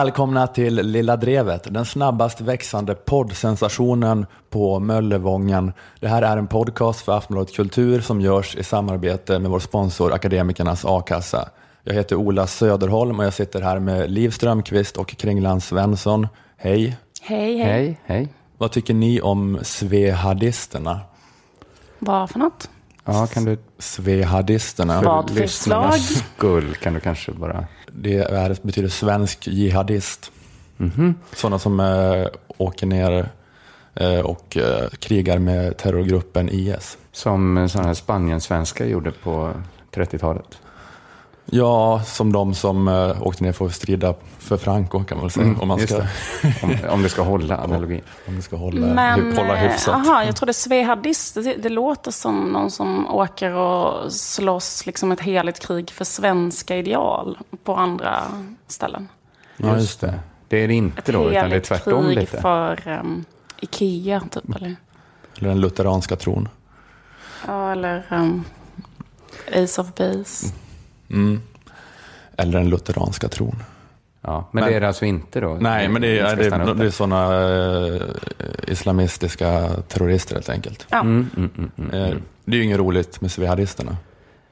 Välkomna till Lilla Drevet, den snabbast växande poddsensationen på Möllevången. Det här är en podcast för Aftonbladet Kultur som görs i samarbete med vår sponsor Akademikernas A-kassa. Jag heter Ola Söderholm och jag sitter här med Liv Strömqvist och Kringland Svensson. Hej! Hej, hej. Hej, hej. Vad tycker ni om svehadisterna? Vad för något? Ja, kan du Svehadisterna. Vad för slag? skull kan du kanske bara... Det är, betyder svensk jihadist. Sådana som eh, åker ner eh, och eh, krigar med terrorgruppen IS. Som sådana här Spanien-svenskar gjorde på 30-talet. Ja, som de som eh, åkte ner för att strida för Franco kan man väl säga. om, man ska, det. Om, om det ska hålla analogin. om det ska hålla, Men, hålla eh, hyfsat. Aha, jag trodde svehadist, det, det låter som någon som åker och slåss liksom ett heligt krig för svenska ideal på andra ställen. Ja, just det. Det är det Ett inte då, utan det är tvärtom krig lite. för um, Ikea, typ. Eller, Eller den lutheranska tron. ja, eller um, Ace of Base. Mm. Eller den lutheranska tron. Ja, men, Men- det är det alltså inte då? Nej, men det är, det är, det är sådana eh, islamistiska terrorister helt enkelt. Ja, Mm, mm, mm, mm. Eh, det är ju inget roligt med svehadisterna.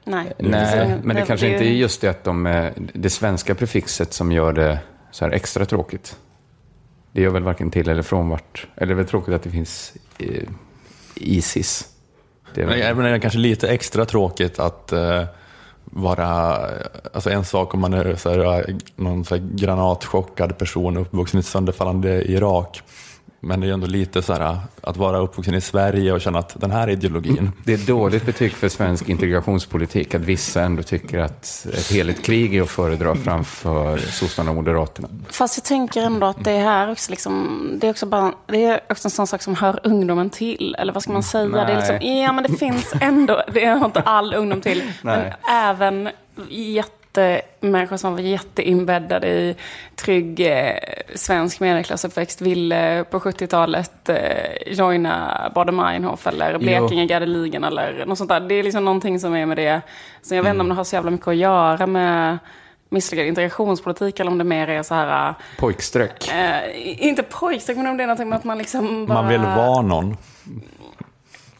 nej. Nej, men det kanske är inte är ju- just det att de, eh, det svenska prefixet som gör det så här extra tråkigt. Det gör väl varken till eller från vart. Eller det är väl tråkigt att det finns eh, Isis. Det är Men väl, är det kanske lite extra tråkigt att eh, vara, alltså en sak om man är så här, någon så här granatchockad person uppvuxen i ett sönderfallande Irak. Men det är ändå lite så här att vara uppvuxen i Sverige och känna att den här ideologin, det är dåligt betyg för svensk integrationspolitik att vissa ändå tycker att ett heligt krig är att föredra framför sossarna och moderaterna. Fast jag tänker ändå att det här också liksom, det är också bara, det är också en sån sak som hör ungdomen till. Eller vad ska man säga? Det är liksom, Nej. ja men det finns ändå, det hör inte all ungdom till. Men Nej. Även jättemänniskor som var jätteinbäddade i trygg eh, svensk medelklassuppväxt ville på 70-talet eh, joina Baader-Meinhof eller Blekinge Gardeligan eller något sånt där. Det är liksom någonting som är med det. Så jag vet inte om det har så jävla mycket att göra med misslyckad integrationspolitik eller om det mer är så här... Pojkstreck. Eh, inte pojkstreck, men om det är någonting med att man liksom bara... man vill vara någon.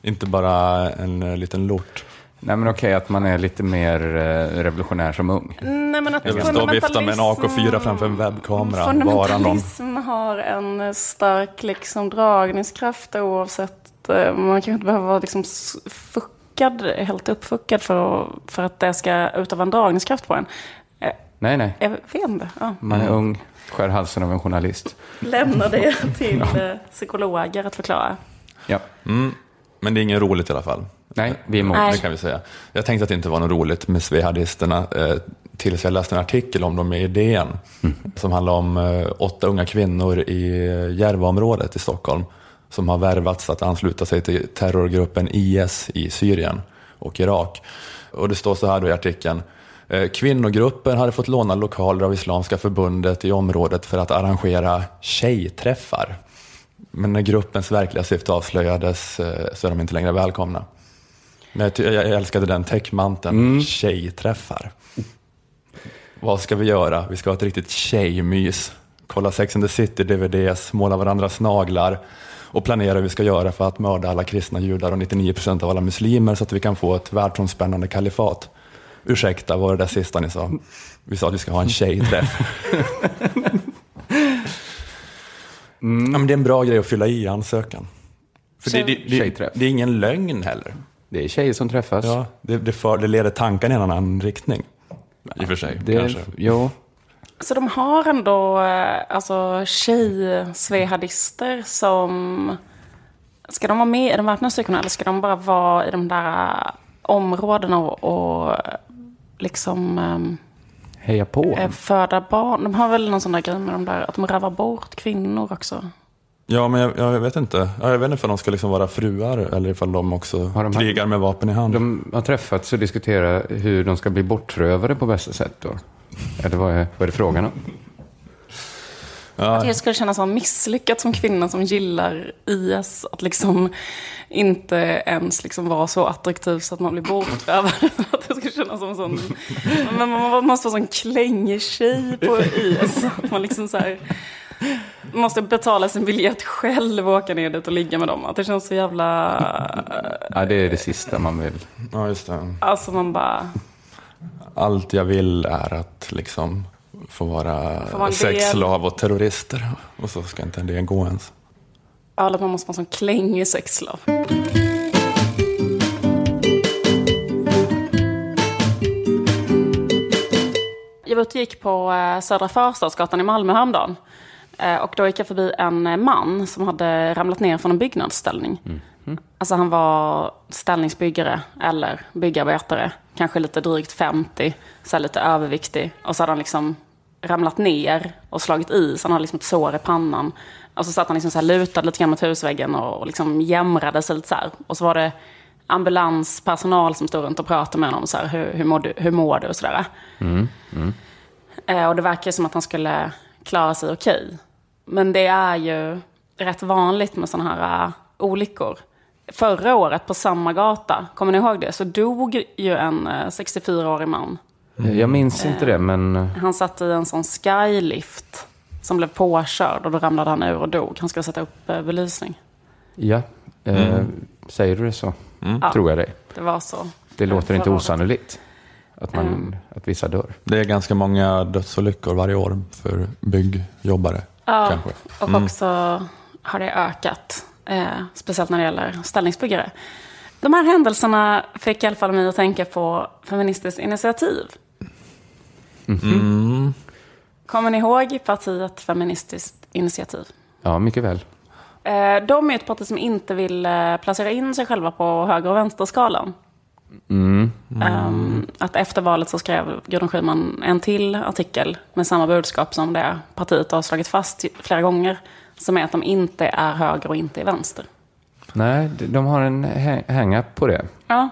Inte bara en eh, liten lort. Nej men okej, att man är lite mer eh, revolutionär som ung. Nej, men att Jag vill stå och vifta med en AK4 framför en webbkamera. Fundamentalism har en stark liksom, dragningskraft oavsett. eh, Man kanske inte behöver vara liksom, fuckad, helt uppfuckad för, att- för att det ska utöva en dragningskraft på en. Eh, Nej, nej. Jag vet inte. Ja. Man är ung, skär halsen av en journalist. Lämnar det till eh, psykologer att förklara. Ja. Mm. Men det är inget roligt i alla fall. Nej, vi är emot. Nej. Det kan vi säga. Jag tänkte att det inte var något roligt med svehadisterna eh, tills jag läste en artikel om dem i DN som handlar om eh, åtta unga kvinnor i eh, Järvaområdet i Stockholm som har värvats att ansluta sig till terrorgruppen IS i Syrien och Irak. Och det står så här då i artikeln. Eh, Kvinnogruppen hade fått låna lokaler av Islamiska förbundet i området för att arrangera tjejträffar. Men när gruppens verkliga syfte avslöjades eh, så är de inte längre välkomna. Men jag, jag älskade den täckmanteln, tjejträffar. Vad ska vi göra? Vi ska ha ett riktigt tjejmys. Kolla Sex and the City DVDs, måla varandras naglar och planera hur vi ska göra för att mörda alla kristna judar och 99% av alla muslimer så att vi kan få ett världsomspännande kalifat. Ursäkta, vad var det där sista ni sa? Vi sa att vi ska ha en tjejträff. Ja, men det är en bra grej att fylla i ansökan. För det, det, det, det är ingen lögn heller. Det är tjejer som träffas. Ja, det, det, för, det leder tankarna i en annan riktning. I och för sig, det, kanske. Jo, Så de har ändå eh, alltså, tjej-svehadister som... Ska de vara med i de väpnade styrkorna eller ska de bara vara i de där områdena och, och liksom ehm, heja på. eh, föda barn? De har väl någon sån där grej med de där, att de rövar bort kvinnor också. Ja, men jag, jag vet inte. Ja, Jag vet inte om de ska liksom vara fruar eller ifall de också Har de- krigar med vapen i hand. De har träffats och diskuterat hur de ska bli bortrövade på bästa sätt då. Eller vad är, vad är det frågan om? Att det skulle kännas som misslyckat som kvinna som gillar IS. Att liksom inte ens liksom vara så attraktiv så att man blir bortrövad. att det skulle kännas som sån... Men man måste vara sån klängig tjej på IS. Att man liksom så här måste betala sin biljett själv och åka ner dit och ligga med dem. Att det känns så jävla... Ja, det är det sista man vill. Ja, just det. Alltså man bara... Allt jag vill är att liksom få vara, sexslav och terrorister. Och så ska inte det gå ens. Ja, att man måste vara en sån klängig sexslav. Jag var ute och gick på eh, Södra Förstadsgatan i Malmö häromdagen. Eh, Och då gick jag förbi en man som hade ramlat ner från en byggnadsställning. Alltså han var ställningsbyggare eller byggarbetare. Kanske lite drygt 50, så lite överviktig. Och så hade han liksom ramlat ner och slagit i, så han hade liksom ett sår i pannan. Och så satt han liksom så här lutad lite grann mot husväggen och, och liksom jämrade sig lite så här. Och så var det ambulanspersonal som stod runt och pratade med honom. Så här, hur, hur, mår du, hur mår du och sådär. Eh, och det verkar som att han skulle klara sig okej. Men det är ju rätt vanligt med sådana här uh, olyckor. Förra året på samma gata, kommer ni ihåg det? Så dog ju en uh, 64-årig man. Jag minns inte det, men Han satt i en sån skylift som blev påkörd och då ramlade han ur och dog. Han skulle sätta upp uh, belysning. ja. Eh, säger du det så tror jag dig. Det var så. Det låter Förra inte osannolikt att, man, att vissa dör. Det är ganska många dödsolyckor varje år för byggjobbare. Ja, Kanske. och också har det ökat. Eh, speciellt när det gäller ställningsbyggare. De här händelserna fick i alla fall mig att tänka på Feministiskt initiativ. Kommer ni ihåg partiet Feministiskt initiativ? Ja, mycket väl. Eh, de är ett parti som inte vill eh, placera in sig själva på höger och vänsterskalan. Ehm, att efter valet så skrev Gudrun Schyman en till artikel med samma budskap som det partiet har slagit fast flera gånger. Som är att de inte är höger och inte är vänster. Nej, de- har en hä- hang-up på det. Ja,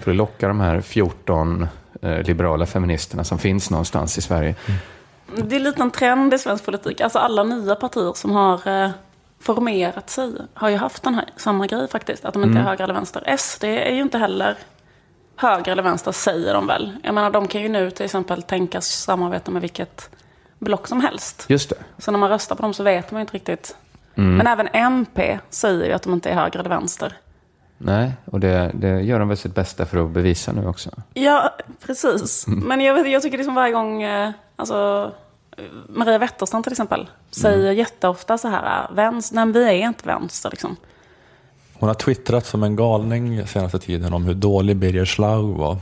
För att locka de här 14 eh, liberala feministerna som finns någonstans i Sverige. det är lite en trend i svensk politik. Alltså alla nya partier som har eh, formerat sig har ju haft den här samma grej faktiskt. Att de inte är höger eller vänster. SD är ju inte heller höger eller vänster, säger de väl. Jag menar, de kan ju nu till exempel tänkas samarbeta med vilket block som helst. Just det. Så när man röstar på dem så vet man ju inte riktigt. Men även MP säger ju att de inte är höger eller vänster. Nej, och det, det gör de väl sitt bästa för att bevisa nu också. Ja, precis. Men jag, jag tycker liksom varje gång, eh, alltså Maria Wetterstrand till exempel, säger jätteofta så här, vänster, nej vi är inte vänster liksom. Hon har twittrat som en galning senaste tiden om hur dålig Birger Schlaug var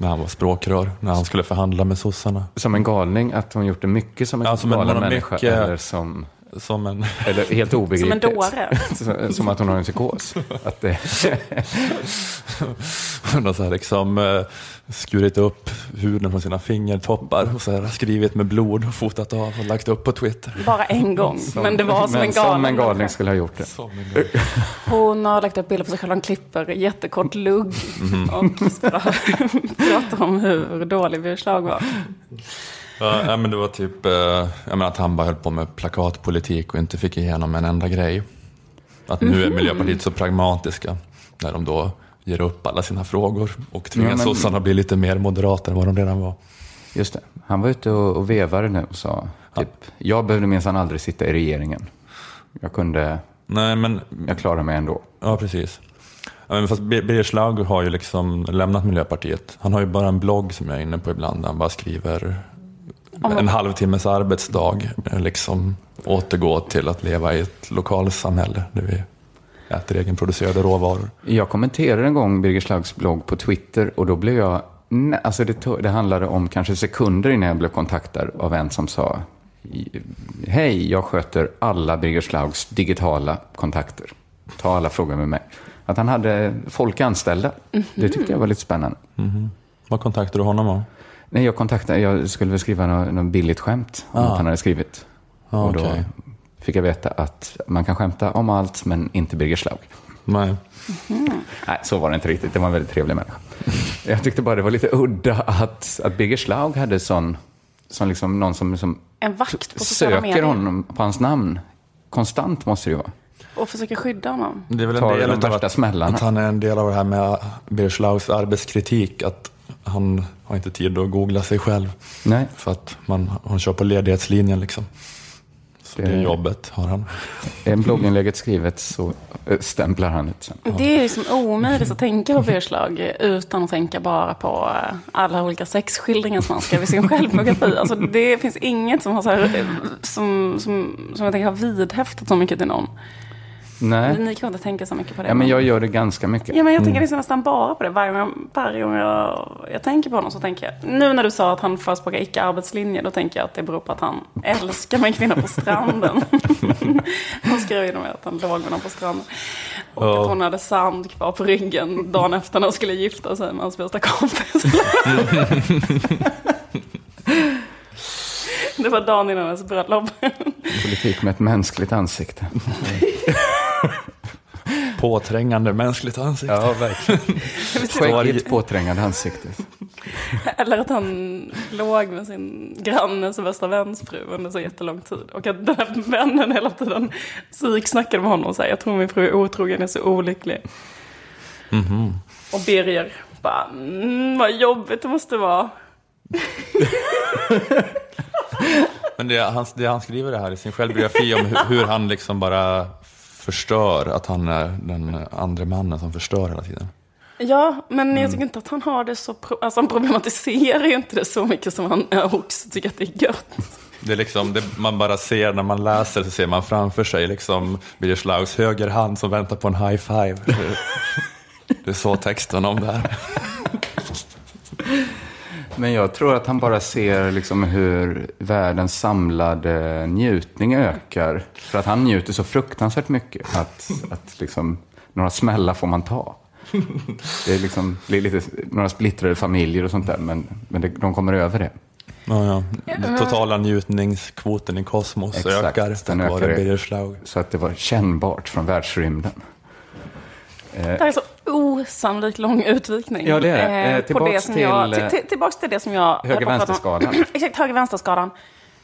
när han var språkrör, när han skulle förhandla med sossarna. Som en galning, att hon gjort det mycket som en en- galen människa. mycket- Eller, som, Som en... eller helt Som en obegripligt. dåre. som, som att hon har en psykos. Att det, Hon har så här liksom eh, skurit upp huden från sina fingertoppar och så här skrivit med blod och fotat av och lagt upp på Twitter. Bara en gång. men det var som men en galen Som en galning skulle ha gjort det. Som. Hon har lagt upp bilder på sig själv, hon klipper jättekort lugg. Mhm. Och pra- pratar om hur dålig Birger Schlaug var. Ja, ja, men det var typ, eh, jag menar att han bara höll på med plakatpolitik och inte fick igenom en enda grej. Att nu är Miljöpartiet så pragmatiska när de då ger upp alla sina frågor och tvingar Ja, men- sossarna bli lite mer moderata än vad de redan var. Just det. Han var ute och, och vevade nu och sa typ, jag behövde minsann aldrig sitta i regeringen. Jag kunde, Nej, men jag klarar mig ändå. Ja, precis. Ja, men fast Bir- Birger Schlaug har ju liksom lämnat Miljöpartiet. Han har ju bara en blogg som jag är inne på ibland där han bara skriver en halvtimmes arbetsdag. Liksom återgå till att leva i ett lokalsamhälle där vi äter egenproducerade råvaror. Jag kommenterade en gång Birger Schlaugs blogg på Twitter och då blev jag... Nej, alltså det, det handlade om kanske sekunder innan jag blev kontaktad av en som sa Hej, jag sköter alla Birger Schlaugs digitala kontakter. Ta alla frågor med mig. Att han hade folk anställda. Det tyckte jag var lite spännande. Vad kontaktade du honom om? Nej, jag kontaktade, jag skulle väl skriva något, något billigt skämt om Ah. att han hade skrivit. Ah, och då okej. fick jag veta att man kan skämta om allt, men inte Birger Schlaug. Nej. Nej, så var det inte riktigt. Det var en väldigt trevlig människa. Jag tyckte bara det var lite udda att, att Birger Schlaug hade sån, sån liksom någon som, som en vakt på söker medier honom på hans namn. Konstant måste det ju vara. och försöker skydda honom. Det är väl en del de av att, att han är en del av det här med Birger Schlaugs arbetskritik. Att han har inte tid att googla sig själv. Nej, För att man, han kör på ledighetslinjen liksom. Så det, Det- jobbet har han. är blogginlägget skrivet så äh, stämplar han ut sen. Det är liksom omöjligt att tänka på Birslag utan att tänka bara på eh, alla olika sexskildringar som han skrev i sin självbiografi. Alltså det finns inget som har så här, eh, som, som, som jag tänker har vidhäftat så mycket till någon. Nej, Ni kan inte tänka så mycket på det. ja, men jag gör det ganska mycket. Ja, men jag tänker liksom nästan bara på det. Varje gång, varje gång jag, jag tänker på honom så tänker jag... Nu när du sa att han förespråkar icke-arbetslinje, då tänker jag att det beror på att han älskar med en kvinna på stranden. han skrev ju att han låg med någon på stranden. Och Ja. att hon hade sand kvar på ryggen dagen efter när hon skulle gifta sig med hans bästa kompis. det var dagen innan hennes bröllop. Politik med ett mänskligt ansikte. Påträngande mänskligt ansikte. Ja, verkligen. Skäggigt påträngande ansikte. Eller att han låg med sin grannes bästa väns fru under så jättelång tid. Och att den här vännen hela tiden psyksnackade med honom och sa jag tror min fru är otrogen, jag är så olycklig. Och Birger bara, mm, vad jobbigt det måste vara. Men det han, det han skriver det här i sin självbiografi om hur, hur han liksom bara förstör, att han är den andra mannen som förstör hela tiden. Ja, men jag tycker inte att han har det så, pro- alltså han problematiserar ju inte det så mycket som han också tycker att det är gött. Det är liksom, det man bara ser när man läser så ser man framför sig liksom Birger Schlaugs höger hand som väntar på en high five. Det är så texten om det här. Men jag tror att han bara ser liksom hur världens samlade njutning ökar. För att han njuter så fruktansvärt mycket att, att liksom, några smällar får man ta. Det är liksom, blir lite, några splittrade familjer och sånt där, men, men det, de kommer över det. Ja, ja. Den totala njutningskvoten i kosmos Exakt, ökar den tack vare ökar. Birger Schlaug. Så att det var kännbart från världsrymden. Det här är så osannolikt lång utvikning. Ja, det är. Eh, Eh, på tillbaks det som jag, till, till, till, tillbaks till det som jag... Höger-vänster-skalan. Exakt, höger-vänster-skalan.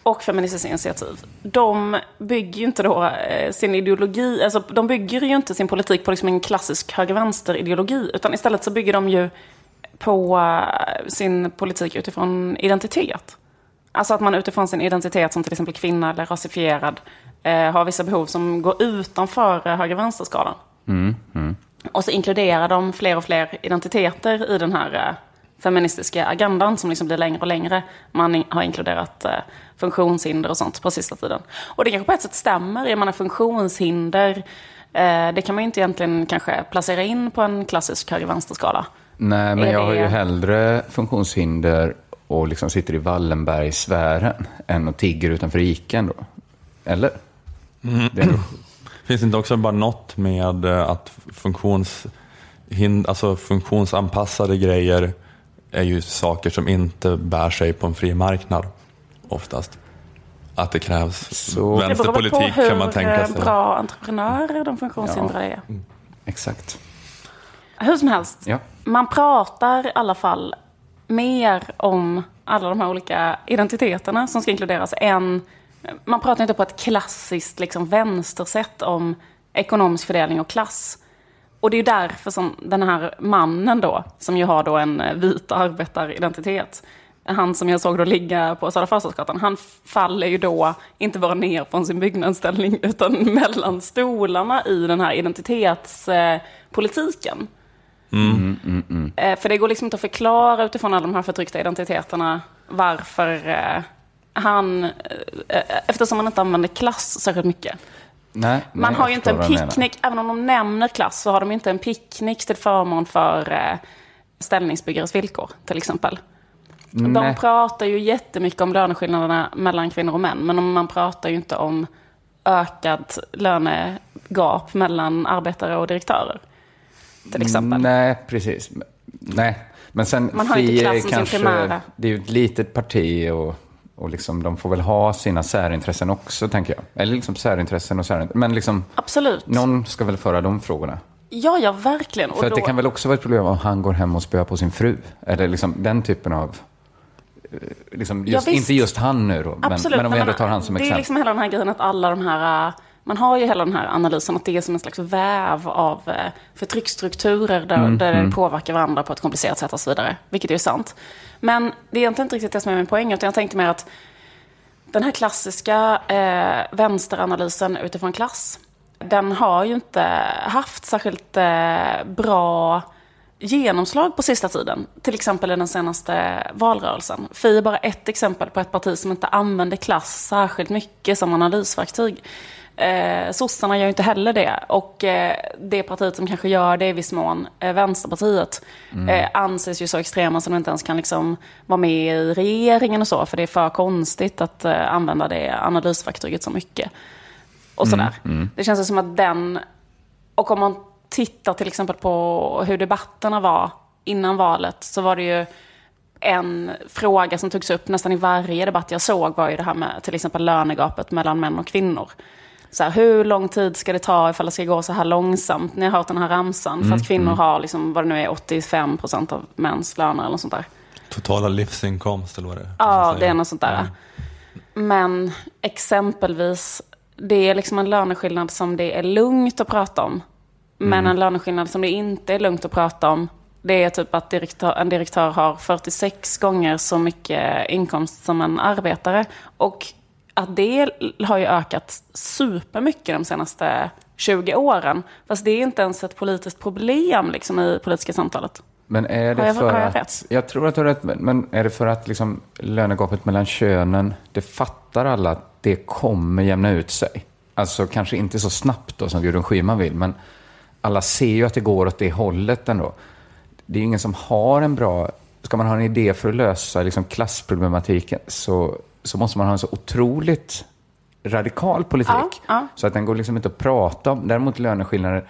Och Feministiskt initiativ. De bygger ju inte då eh, sin ideologi, alltså de bygger ju inte sin politik på liksom en klassisk höger-vänster-ideologi. Utan istället så bygger de ju på eh, sin politik utifrån identitet. Alltså att man utifrån sin identitet som till exempel kvinna eller rasifierad har vissa behov som går utanför höger-vänster-skalan. Och så inkluderar de fler och fler identiteter i den här eh, feministiska agendan som liksom blir längre och längre. Man har inkluderat eh, funktionshinder och sånt på sista tiden. Och det kanske på ett sätt stämmer. Jag menar funktionshinder, eh, det kan man ju inte egentligen kanske placera in på en klassisk höger-vänster-skala. Nej, men Är jag har ju hellre funktionshinder och liksom sitter i Wallenbergsfären än och tigger utanför Iken då. Eller? Det är ändå- Finns det inte också bara något med eh, att funktions, alltså funktionsanpassade grejer är ju saker som inte bär sig på en fri marknad oftast. Att det krävs Så- Det beror på vänsterpolitik hur kan man tänka eh, sig. bra entreprenörer de funktionshindrade är. Exakt. Hur som helst, Ja. man pratar i alla fall mer om alla de här olika identiteterna som ska inkluderas än... Man pratar inte på ett klassiskt liksom, vänstersätt om ekonomisk fördelning och klass. Och det är ju därför som den här mannen då, som ju har då en eh, vit arbetaridentitet, han som jag såg då ligga på Södra Förstadsgatan, han faller ju då inte bara ner från sin byggnadsställning utan mellan stolarna i den här identitetspolitiken. Eh, För det går liksom inte att förklara utifrån alla de här förtryckta identiteterna varför eh, han, eh, eftersom man inte använder klass särskilt mycket. Nej, Man nej, har ju inte en picknick, även om de nämner klass, så har de inte en picknick till förmån för eh, ställningsbyggares villkor, till exempel. De Nej. pratar ju jättemycket om löneskillnaderna mellan kvinnor och män, men man pratar ju inte om ökad lönegap mellan arbetare och direktörer. Till exempel. Nej, precis. Nej, men sen Man har inte klass är som sin kanske, primära. det är ju ett litet parti och, och liksom, de får väl ha sina särintressen också, tänker jag. Eller liksom särintressen och särintressen. Men liksom, Absolut. någon ska väl föra de frågorna. Ja, ja, verkligen. För att det då- kan väl också vara ett problem om han går hem och spöar på sin fru. Eller liksom den typen av liksom Ja, just, visst. inte just han nu då, men, Absolut. men om vi ändå tar han som det exempel. är liksom hela den här grejen att alla de här... äh, Man har ju hela den här analysen att det är som en slags väv av äh, förtrycksstrukturer där, Mm, där det påverkar varandra på ett komplicerat sätt och så vidare. Vilket är ju sant. Men det är egentligen inte riktigt det som är min poäng, utan jag tänkte mer att den här klassiska eh, vänsteranalysen utifrån klass, den har ju inte haft särskilt eh, bra genomslag på sista tiden. Till exempel i den senaste valrörelsen. Fi är bara ett exempel på ett parti som inte använder klass särskilt mycket som analysverktyg. Eh, sossarna gör ju inte heller det. Och eh, det partiet som kanske gör det i viss mån, eh, Vänsterpartiet, eh, anses ju så extrema som de inte ens kan liksom vara med i regeringen och så. För det är för konstigt att eh, använda det analysverktyget så mycket. Och sådär. Det känns som att den... Och om man tittar till exempel på hur debatterna var innan valet så var det ju en fråga som togs upp nästan i varje debatt jag såg var ju det här med till exempel lönegapet mellan män och kvinnor. Så här, hur lång tid ska det ta ifall det ska gå så här långsamt? Ni har hört den här ramsan. För att kvinnor har, liksom, vad det nu är, 85 procent av mäns löner eller något sånt där. Totala livsinkomst eller vad det är. Ja, det är något sånt där. Men exempelvis, det är liksom en löneskillnad som det är lugnt att prata om. Men en löneskillnad som det inte är lugnt att prata om, det är typ att direktör, en direktör har 46 gånger så mycket inkomst som en arbetare. Och att det har ju ökat supermycket de senaste 20 åren. Fast det är inte ens ett politiskt problem liksom, i politiska samtalet. Men är det Har jag- för har jag att... Jag tror att du har rätt, men- men är det för att liksom lönegapet mellan könen, det fattar alla att det kommer jämna ut sig? Alltså kanske inte så snabbt då som Gudrun Schyman vill, men alla ser ju att det går åt det hållet ändå. Det är ju ingen som har en bra... Ska man ha en idé för att lösa liksom klassproblematiken så, så måste man ha en så otroligt radikal politik. Ja, ja. Så att den går liksom inte att prata om. Däremot löneskillnader,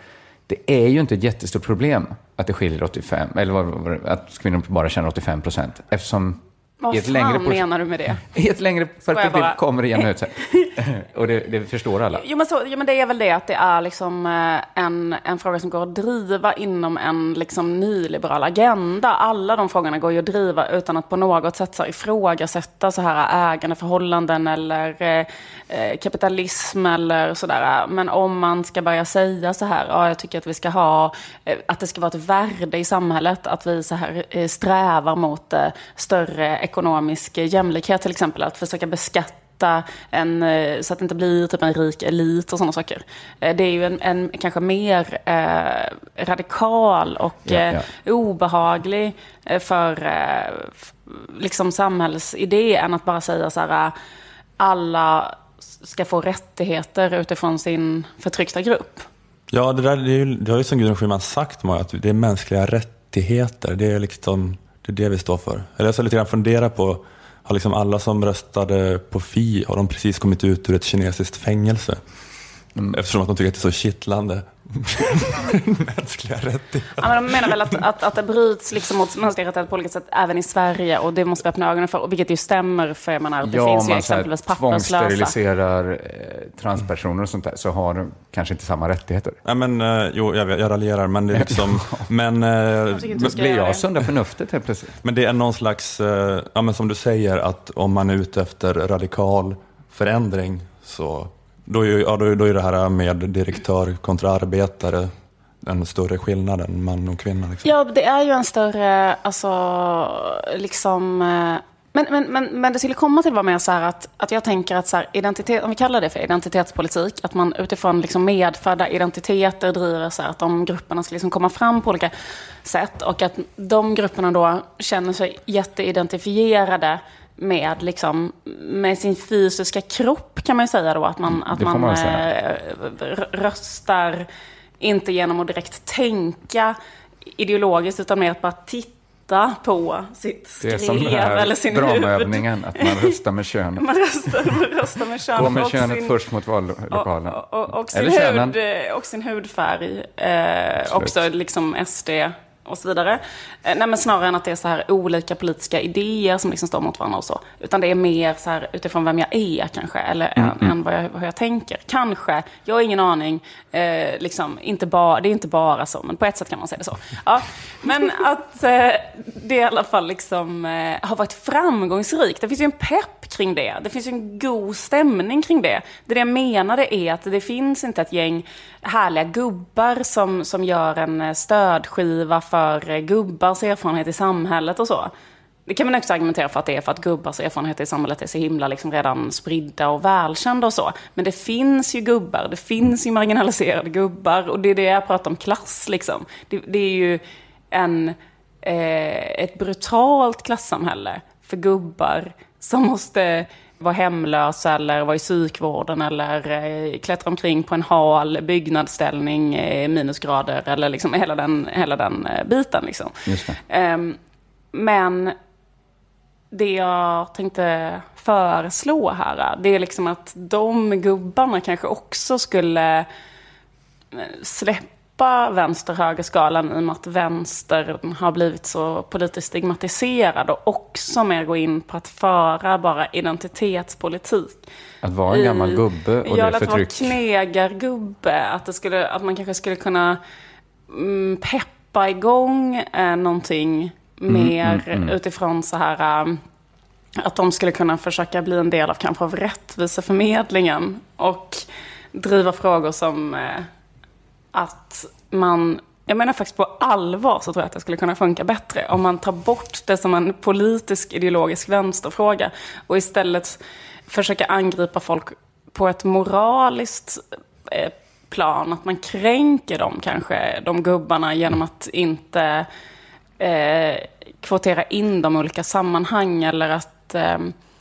det är ju inte ett jättestort problem att det skiljer 85, eller att kvinnor bara tjänar 85 procent. Eftersom Vad ett fan längre, pers- menar du med det? i ett längre perspektiv bara? kommer det jämna ut sig. Och det, det förstår alla. Jo men, så, jo men det är väl det att det är liksom eh, en, en fråga som går att driva inom en liksom nyliberal agenda. Alla de frågorna går ju att driva utan att på något sätt så ifrågasätta så här ägandeförhållanden eller eh, eh, kapitalism eller sådär. Men om man ska börja säga så här, ja jag tycker att vi ska ha, eh, att det ska vara ett värde i samhället, att vi så här strävar mot eh, större ekonomisk jämlikhet till exempel, att försöka beskatta en, eh, så att det inte blir typ en rik elit och sådana saker. Eh, Det är ju en, en kanske mer eh, radikal och Ja, eh, obehaglig eh, för eh, liksom samhällsidé än att bara säga så här, alla ska få rättigheter utifrån sin förtryckta grupp. Ja, det, där, det, är ju, det har ju som Gudrun Schyman sagt många, att det är mänskliga rättigheter. Det är liksom det, är det vi står för. Eller jag ska lite grann fundera på, har liksom alla som röstade på Fi, har de precis kommit ut ur ett kinesiskt fängelse? Mm, eftersom att de tycker att det är så kittlande. mänskliga rättigheter. Ja, men de menar väl att, att, att det bryts liksom mot mänskliga rättigheter på olika sätt även i Sverige och det måste vi öppna ögonen för, och vilket ju stämmer för jag menar, det ja, finns om ju man exempelvis papperslösa. tvångssteriliserar eh, transpersoner och sånt där så har de kanske inte samma rättigheter. Nej, men, eh, jo, jag, jag raljerar, men det är liksom... men, eh, ska Blir jag sunda förnuftet helt plötsligt? men det är någon slags, eh, ja, men som du säger, att om man är ute efter radikal förändring så då är, ju- ja, då, är- då är det här med direktör kontra arbetare en större skillnad än man och kvinna. Liksom. Ja, det är ju en större, alltså, liksom... Eh, men, men, men, men det skulle komma till var mer så här att, att jag tänker att så här, identitet, om vi kallar det för identitetspolitik, att man utifrån liksom medfödda identiteter driver så här, att de grupperna ska liksom komma fram på olika sätt och att de grupperna då känner sig jätteidentifierade med, liksom, med sin fysiska kropp kan man ju säga då. Att man, att Det får man, man eh, röstar inte genom att direkt tänka ideologiskt utan mer att bara titta på sitt Det är skrev som den här eller sin dramaövningen, att man röstar med könet. Man röstar, man röstar med könet Gå med och könet sin, först mot vallokalen. och, och, och, sin Eller könen. hud, eh, och sin hudfärg. Eh, också liksom SD och så vidare. Eh, nej, men snarare än att det är så här olika politiska idéer som liksom står mot varandra och så. Utan det är mer så här utifrån vem jag är kanske, eller mm, än, än vad, jag, vad jag tänker. Kanske, jag har ingen aning. Eh, liksom, inte ba, det är inte bara så, men på ett sätt kan man säga det så. Ja, men att eh, det i alla fall liksom, eh, har varit framgångsrikt. Det finns ju en pepp kring det. Det finns ju en god stämning kring det. Det, det jag menade är att det finns inte ett gäng härliga gubbar som, som gör en eh, stödskiva för för gubbars erfarenhet i samhället och så. Det kan man också argumentera för att det är för att gubbars erfarenheter i samhället är så himla liksom redan spridda och välkända och så. Men det finns ju gubbar, det finns ju marginaliserade gubbar och det är det jag pratar om klass liksom. Det, det är ju en, eh, ett brutalt klassamhälle för gubbar som måste vara hemlösa eller vara i psykvården eller eh, klättra omkring på en hal byggnadsställning i minusgrader eller liksom hela den, hela den eh, biten. Liksom. Eh, men det jag tänkte föreslå här, det är liksom att de gubbarna kanske också skulle eh, släppa släppa vänster-högerskalan i och med att vänster har blivit så politiskt stigmatiserad och också mer gå in på att föra bara identitetspolitik. Att vara en gammal gubbe och det förtryck. att vara knegargubbe. Att, det skulle, att man kanske skulle kunna mm, peppa igång eh, någonting mm, mer mm, mm, utifrån så här... Um, att de skulle kunna försöka bli en del av kanske av rättviseförmedlingen. Och driva frågor som eh, att man jag menar faktiskt på allvar så tror jag att det skulle kunna funka bättre om man tar bort det som en politisk ideologisk vänsterfråga och istället försöker angripa folk på ett moraliskt eh, plan. Att man kränker dem kanske, de gubbarna, genom att inte eh, kvotera in dem i olika sammanhang eller att eh,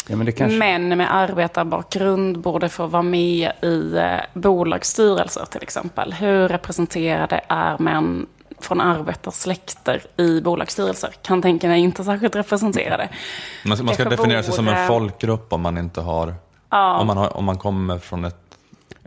Ja, kanske... Män med arbetarbakgrund borde få vara med i eh, bolagsstyrelser till exempel. Hur representerade är män från arbetarsläkter i bolagsstyrelser? Kan tänka mig inte särskilt representerade. Man ska, man ska definiera sig som en folkgrupp om man inte har, ja. om, man har om man kommer från ett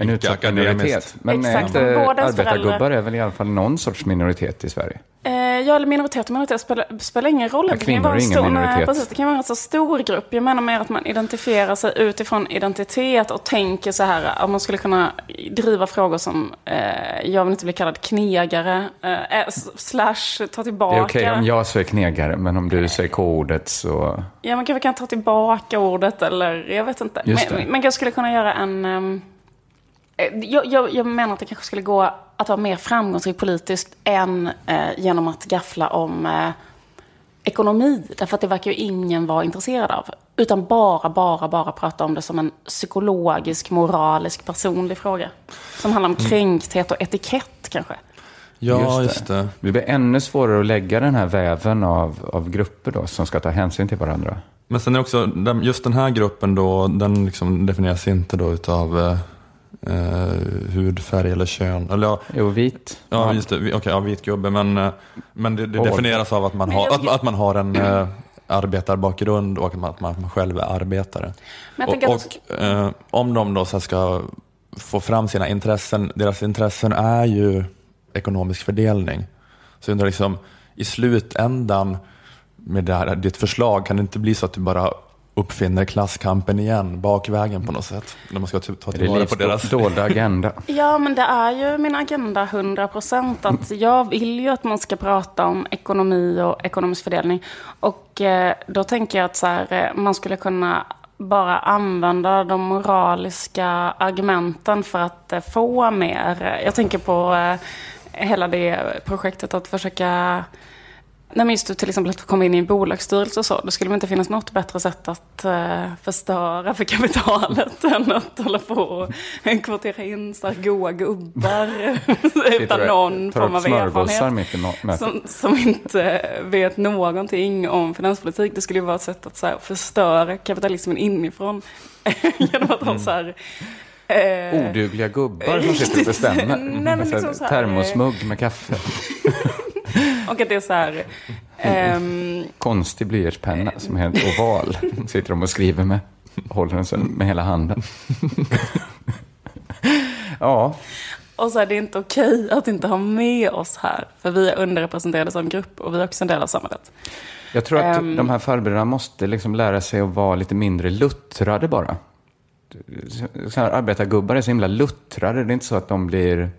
en utsatt minoritet. Men Exakt. Är inte arbetargubbar är väl i alla fall någon sorts minoritet i Sverige? Eh, ja, eller minoritet och minoritet spelar, spelar ingen roll. Ja, kvinnor är ingen stor, minoritet. Nej, precis, det kan vara en så stor grupp. Jag menar mer att man identifierar sig utifrån identitet och tänker så här, att man skulle kunna driva frågor som, eh, jag vill inte bli kallad knegare, eh, eh slash ta tillbaka. Det är okej okay om jag säger knegare, men om du säger k-ordet så... Ja, man kanske kan ta tillbaka ordet eller jag vet inte. Men, man kanske skulle kunna göra en... Um, Eh, jag, jag, jag, menar att det kanske skulle gå att vara mer framgångsrik politiskt än eh, genom att gaffla om eh, ekonomi. Därför att det verkar ju ingen vara intresserad av. Utan bara, bara, bara prata om det som en psykologisk, moralisk, personlig fråga. Som handlar om mm. kränkthet och etikett kanske. Ja, just det. just det. Det blir ännu svårare att lägga den här väven av, av grupper då, som ska ta hänsyn till varandra. Men sen är också, just den här gruppen då, den liksom definieras inte då utav eh, hudfärg eller kön. Eller, ja, jo, vit. Ja, just det. Okej, okay, ja, vit gubbe. Men, eh, men det, det definieras av att man har, att, att man har en eh, arbetarbakgrund och att man, att man själv är arbetare. och, och eh, om de då så ska få fram sina intressen, deras intressen är ju ekonomisk fördelning. Så jag undrar liksom, i slutändan med det här, ditt förslag, kan det inte bli så att du bara uppfinner klasskampen igen, bakvägen på något sätt. När man ska typ ta tillvara på deras... dolda agenda. ja, men det är ju min agenda 100 procent. Att jag vill ju att man ska prata om ekonomi och ekonomisk fördelning. Och eh, då tänker jag att så här, eh, man skulle kunna bara använda de moraliska argumenten för att eh, få mer. Jag tänker på eh, hela det projektet att försöka Nej, men just till exempel att komma in i en bolagsstyrelse och så. Då skulle det inte finnas något bättre sätt att uh, förstöra för kapitalet än att hålla på och kvotera in så här goa gubbar utan någon form av erfarenhet. Som, som inte vet någonting om finanspolitik. Det skulle ju vara ett sätt att så här, förstöra kapitalismen inifrån. genom att ha så här Eh, Odugliga gubbar som sitter och bestämmer. Nej, liksom här, termosmugg med kaffe. och att det är så här... Um... Konstig blyertspenna som är helt oval. Sitter de och skriver med. Håller den så med hela handen. ja. Och så är det inte okej att inte ha med oss här. För vi är underrepresenterade som grupp och vi är också en del av samhället. Jag tror att Ehm. de här farbröderna måste liksom lära sig att vara lite mindre luttrade bara. Så här arbetargubbar är så himla luttrade. Det är inte så att de blir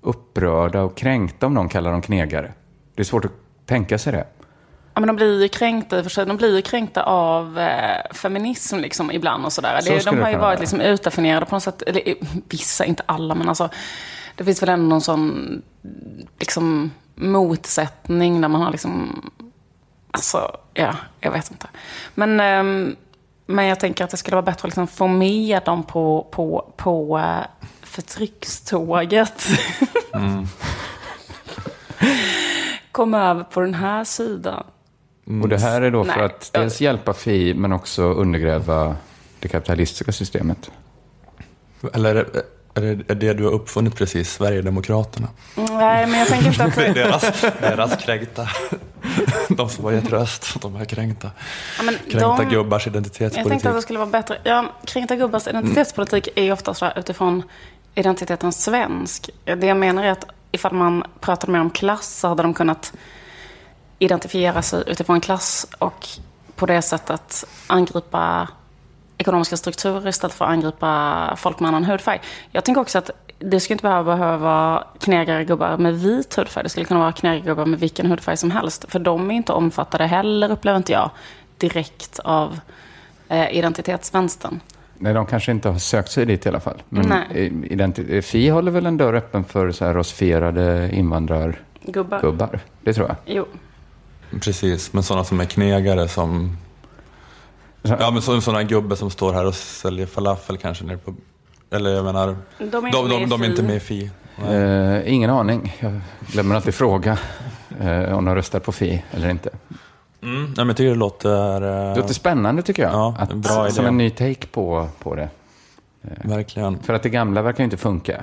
upprörda och kränkta om någon kallar dem knegare. Det är svårt att tänka sig det. Ja, men de blir ju kränkta i och för sig. De blir ju kränkta av eh, feminism liksom ibland och sådär. Så de har ju varit liksom utdefinierade på något sätt. Eller eh, vissa, inte alla, men alltså. Det finns väl ändå någon sån liksom motsättning där man har liksom. Alltså, ja, jag vet inte. Men, ehm, men jag tänker att det skulle vara bättre att liksom få med dem på, på, på eh, förtryckståget. Kom över på den här sidan. Och det här är då för Nej. att dels hjälpa Fi men också undergräva det kapitalistiska systemet. Eller är det, är det du har uppfunnit precis, Sverigedemokraterna? Nej, men jag tänker inte att... Det är deras, deras kränkta. De som har gett röst, de är kränkta. Ja, men Kränkta de- gubbars Jag identitetspolitik. tänkte att det skulle vara bättre. Ja, kränkta gubbars identitetspolitik är ju ofta så här utifrån identiteten svensk. Det jag menar är att ifall man pratade mer om klass så hade de kunnat identifiera sig utifrån klass och på det sättet angripa ekonomiska strukturer istället för att angripa folk med annan hudfärg. Jag tänker också att det skulle inte behöva, behöva vara knegare gubbar med vit hudfärg. Det skulle kunna vara knegare gubbar med vilken hudfärg som helst. För de är inte omfattade heller, upplever inte jag, direkt av eh, identitetsvänstern. Nej, de kanske inte har sökt sig dit i alla fall. Men identi- Fi håller väl en dörr öppen för så här rosifierade invandrargubbar. Gubbar. Det tror jag. Jo. Precis, men sådana som är knegare som... Ja, men så- sådana gubbe som står här och säljer falafel kanske nere på... Eller jag menar, De är de, inte de, med i de är inte Fi. med i Fi. Eh, ingen aning. Jag glömmer alltid fråga eh, om de röstar på Fi eller inte. Mm, nej, men jag tycker det låter... eh, Det låter spännande tycker jag. Ja, att, bra idé. Som en ny take på, på det. Verkligen. För att det gamla verkar ju inte funka.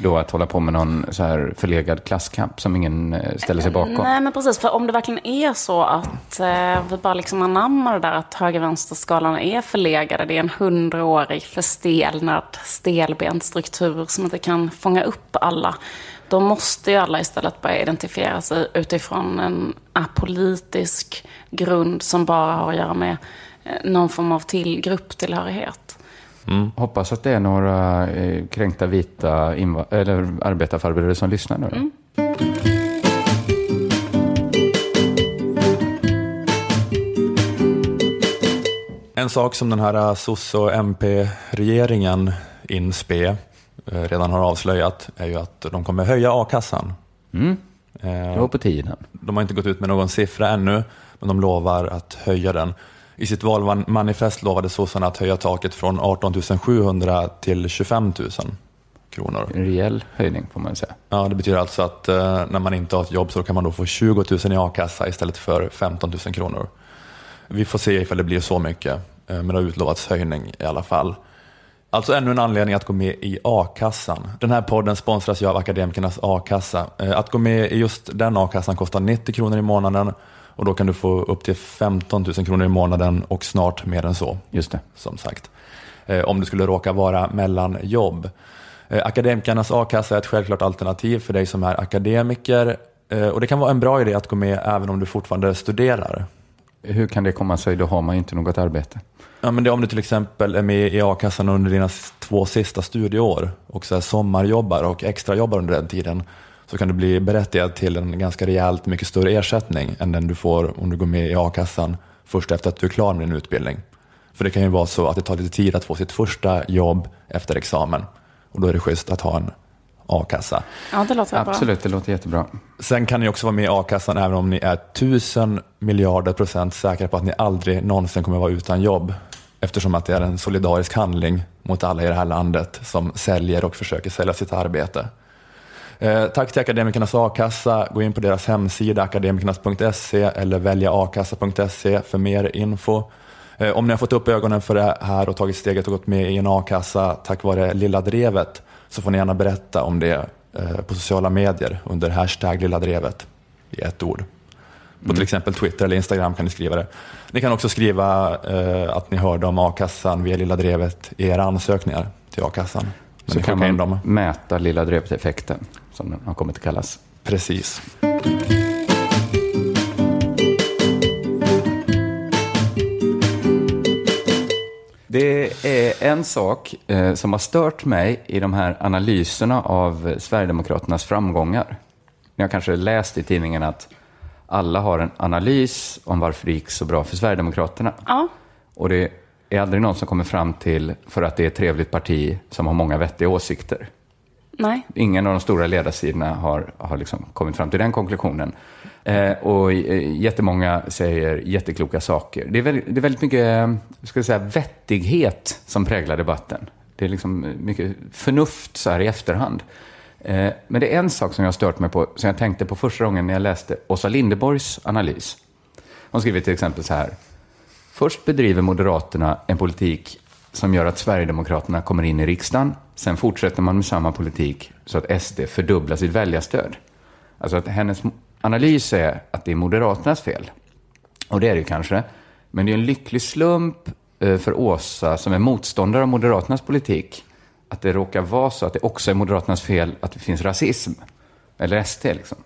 Då att hålla på med någon så här förlegad klasskamp som ingen eh, ställer sig bakom. Nej, men precis. För om det verkligen är så att eh, vi bara liksom anammar det där att höger-vänster-skalan är förlegade. Det är en hundraårig förstelnad, stelbent struktur som inte kan fånga upp alla. Då måste ju alla istället börja identifiera sig utifrån en apolitisk grund som bara har att göra med eh, någon form av till grupptillhörighet. Hoppas att det är några eh, kränkta vita eller arbetarfarbröder som lyssnar nu. då. En sak som den här eh, sosse och MP-regeringen INSPE eh, redan har avslöjat är ju att de kommer höja a-kassan. Mm. Eh, Det var på tiden. De har inte gått ut med någon siffra ännu, men de lovar att höja den. I sitt valmanifest lovade sossarna att höja taket från 18 700 till 25 000 kronor. En rejäl höjning får man säga. Ja, det betyder alltså att eh, när man inte har ett jobb så kan man då få 20 000 i a-kassa istället för 15 000 kronor. Vi får se ifall det blir så mycket, eh, men det har utlovats höjning i alla fall. Alltså ännu en anledning att gå med i a-kassan. Den här podden sponsras ju av Akademikernas a-kassa. Eh, Att gå med i just den a-kassan kostar 90 kronor i månaden och då kan du få upp till 15 000 kronor i månaden och snart mer än så Just det. som sagt. Eh, om du skulle råka vara mellan jobb. Eh, akademikernas a-kassa är ett självklart alternativ för dig som är akademiker. Och det kan vara en bra idé att gå med även om du fortfarande studerar. Hur kan det komma sig? Då har man ju inte något arbete. Ja, men det är om du till exempel är med i a-kassan under dina två sista studieår och så här sommarjobbar och extrajobbar under den tiden så kan du bli berättigad till en ganska rejält mycket större ersättning än den du får om du går med i a-kassan först efter att du är klar med din utbildning. För det kan ju vara så att det tar lite tid att få sitt första jobb efter examen och då är det schysst att ha en a-kassa. Ja, det låter bra. Absolut, det låter jättebra. Sen kan ni också vara med i a-kassan även om ni är tusen miljarder procent säkra på att ni aldrig någonsin kommer vara utan jobb. Eftersom att det är en solidarisk handling mot alla i det här landet som säljer och försöker sälja sitt arbete. Eh, tack till Akademikernas a-kassa. Gå in på deras hemsida akademikernas.se eller välja akassa.se för mer info. Eh, om ni har fått upp ögonen för det här och tagit steget och gått med i en a-kassa tack vare Lilla Drevet så får ni gärna berätta om det eh, på sociala medier under hashtag Lilla Drevet i ett ord. På till exempel Twitter eller Instagram kan ni skriva det. Ni kan också skriva eh, att ni hörde om a-kassan via Lilla Drevet i era ansökningar till a-kassan. Så kan in man dem. mäta lilla drevet-effekten, som den har kommit att kallas. Precis. Det är en sak eh, som har stört mig i de här analyserna av Sverigedemokraternas framgångar. Ni har kanske läst i tidningen att alla har en analys om varför det gick så bra för Sverigedemokraterna. Ja. Och det är aldrig någon som kommer fram till för att det är ett trevligt parti som har många vettiga åsikter. Nej. Ingen av de stora ledarsidorna har, har liksom kommit fram till den konklusionen. Eh, och eh, jättemånga säger jättekloka saker. Det är väldigt, det är väldigt mycket eh, ska jag säga, vettighet som präglar debatten. Det är liksom mycket förnuft så här i efterhand. Eh, men det är en sak som jag har stört mig på, som jag tänkte på första gången när jag läste Åsa Linderborgs analys. Hon skriver till exempel så här. Först bedriver Moderaterna en politik som gör att Sverigedemokraterna kommer in i riksdagen. Sen fortsätter man med samma politik så att SD fördubblar sitt väljarstöd. Alltså att hennes analys är att det är Moderaternas fel. Och det är det ju kanske. Men det är en lycklig slump eh, för Åsa, som är motståndare av Moderaternas politik, att det råkar vara så att det också är Moderaternas fel att det finns rasism. Eller SD liksom.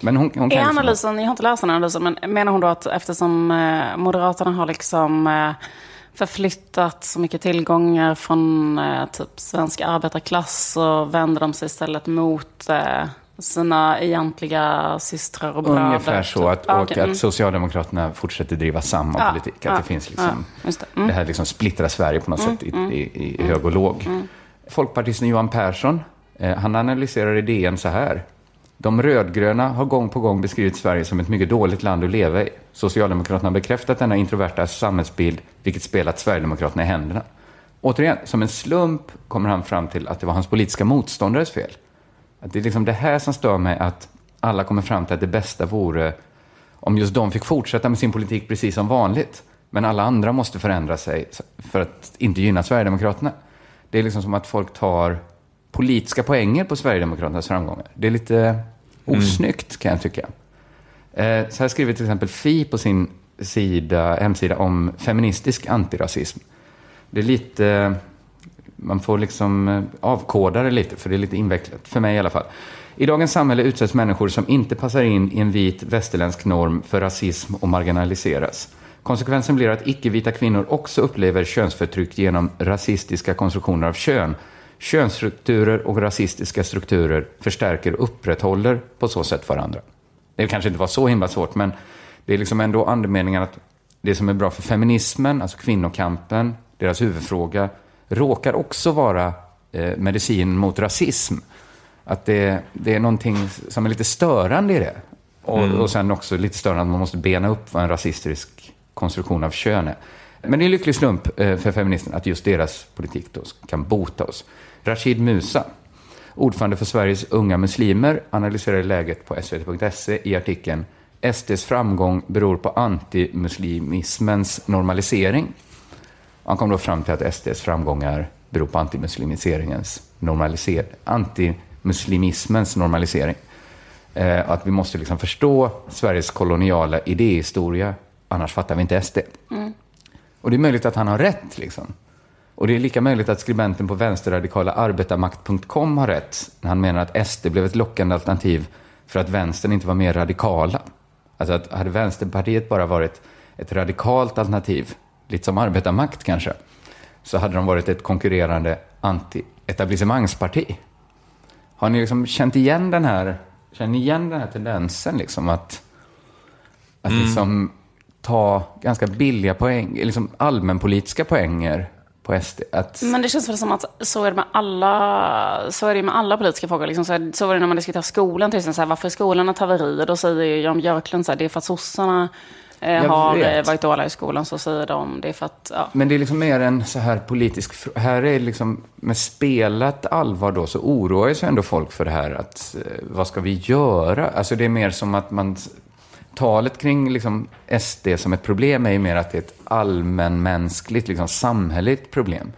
Men hon, hon kan Är liksom- analysen, jag har inte läst den analysen, men menar hon då att eftersom eh, Moderaterna har liksom eh, förflyttat så mycket tillgångar från eh, typ svensk arbetarklass så vänder de sig istället mot eh, sina egentliga systrar och bröder? Ungefär så, att, Ja, och okej, mm. att Socialdemokraterna fortsätter driva samma Ja, politik. Att ja, det finns liksom, ja, just det. det. Mm. här liksom splittrar Sverige på något sätt i, i, i hög och låg. Folkpartisten Johan Persson, eh, han analyserar idén så här. De rödgröna har gång på gång beskrivit Sverige som ett mycket dåligt land att leva i. Socialdemokraterna har bekräftat denna introverta samhällsbild, vilket spelat Sverigedemokraterna i händerna. Återigen, som en slump kommer han fram till att det var hans politiska motståndares fel. Att det är liksom det här som stör mig, att alla kommer fram till att det bästa vore om just de fick fortsätta med sin politik precis som vanligt. Men alla andra måste förändra sig för att inte gynna Sverigedemokraterna. Det är liksom som att folk tar politiska poänger på Sverigedemokraternas framgångar. Det är lite osnyggt kan jag tycka. Eh, Så här skriver till exempel Fi på sin sida, hemsida om feministisk antirasism. Det är lite, man får liksom eh, avkoda det lite, för det är lite invecklat, för mig i alla fall. I dagens samhälle utsätts människor som inte passar in i en vit västerländsk norm för rasism och marginaliseras. Konsekvensen blir att icke-vita kvinnor också upplever könsförtryck genom rasistiska konstruktioner av kön. Könsstrukturer och rasistiska strukturer förstärker och upprätthåller på så sätt varandra. Det kanske inte var så himla svårt, men det är liksom ändå andemeningen att det som är bra för feminismen, alltså kvinnokampen, deras huvudfråga, råkar också vara eh, medicin mot rasism. Att det, det är någonting som är lite störande i det. Och, och sen också lite störande att man måste bena upp vad en rasistisk konstruktion av kön är. Men det är en lycklig slump eh, för feministerna att just deras politik då kan bota oss. Rashid Musa, ordförande för Sveriges unga muslimer, analyserar läget på svt.se i artikeln SDs framgång beror på antimuslimismens normalisering. Han kom då fram till att SDs framgångar beror på antimuslimiseringens normaliser antimuslimismens normalisering. Eh, att vi måste liksom förstå Sveriges koloniala idéhistoria, annars fattar vi inte SD. Och det är möjligt att han har rätt. Liksom. Och det är lika möjligt att skribenten på vänsterradikala arbetarmakt.com har rätt när han menar att SD blev ett lockande alternativ för att vänstern inte var mer radikala. Alltså att hade Vänsterpartiet bara varit ett radikalt alternativ, lite som arbetarmakt kanske, så hade de varit ett konkurrerande anti-etablissemangsparti. Har ni liksom känt igen den här, känner igen den här tendensen liksom att, att liksom ta ganska billiga poäng, liksom allmänpolitiska poänger på SD? Att, Men det känns väl som att så är det med alla, så är det med alla politiska frågor. Liksom så, här, så var det när man diskuterar skolan till exempel. Så här, varför är skolan ett haveri? Då säger Jan Björklund så här, det är för att sossarna eh, Jag har vet. eh, varit dåliga i skolan. Så säger de, det är för att, ja. Men det är liksom mer en så här politisk fr- Här är liksom med spelat allvar då så oroar sig ändå folk för det här att eh, vad ska vi göra? Alltså det är mer som att man talet kring liksom SD som ett problem är ju mer att det är ett allmänmänskligt, liksom samhälleligt problem.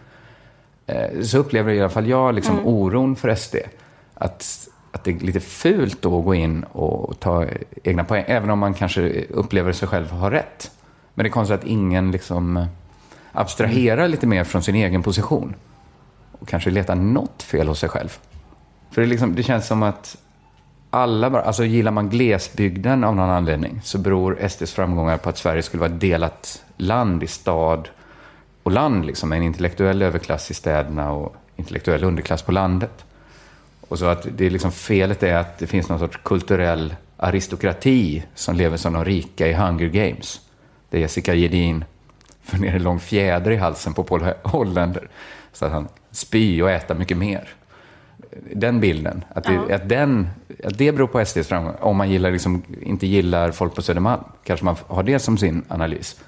Eh, Så upplever i alla fall jag liksom oron för SD. Att, att det är lite fult då att gå in och ta egna poäng, även om man kanske upplever sig själv ha rätt. Men det är konstigt att ingen liksom abstraherar lite mer från sin egen position. och kanske leta något fel hos sig själv. För det, liksom, det känns som att alla bara, alltså gillar man glesbygden av någon anledning så beror SDs framgångar på att Sverige skulle vara ett delat land i stad och land, liksom, med en intellektuell överklass i städerna och intellektuell underklass på landet. Och så att det är liksom felet är att det finns någon sorts kulturell aristokrati som lever som de rika i Hunger Games. Där Jessica Gedin får ner en lång fjäder i halsen på Paul Hollander så att han spyr och äter mycket mer. Den bilden, att det, Ja. att den, att det beror på SDs framgång. Om man gillar liksom, inte gillar folk på Södermalm, kanske man har det som sin analys.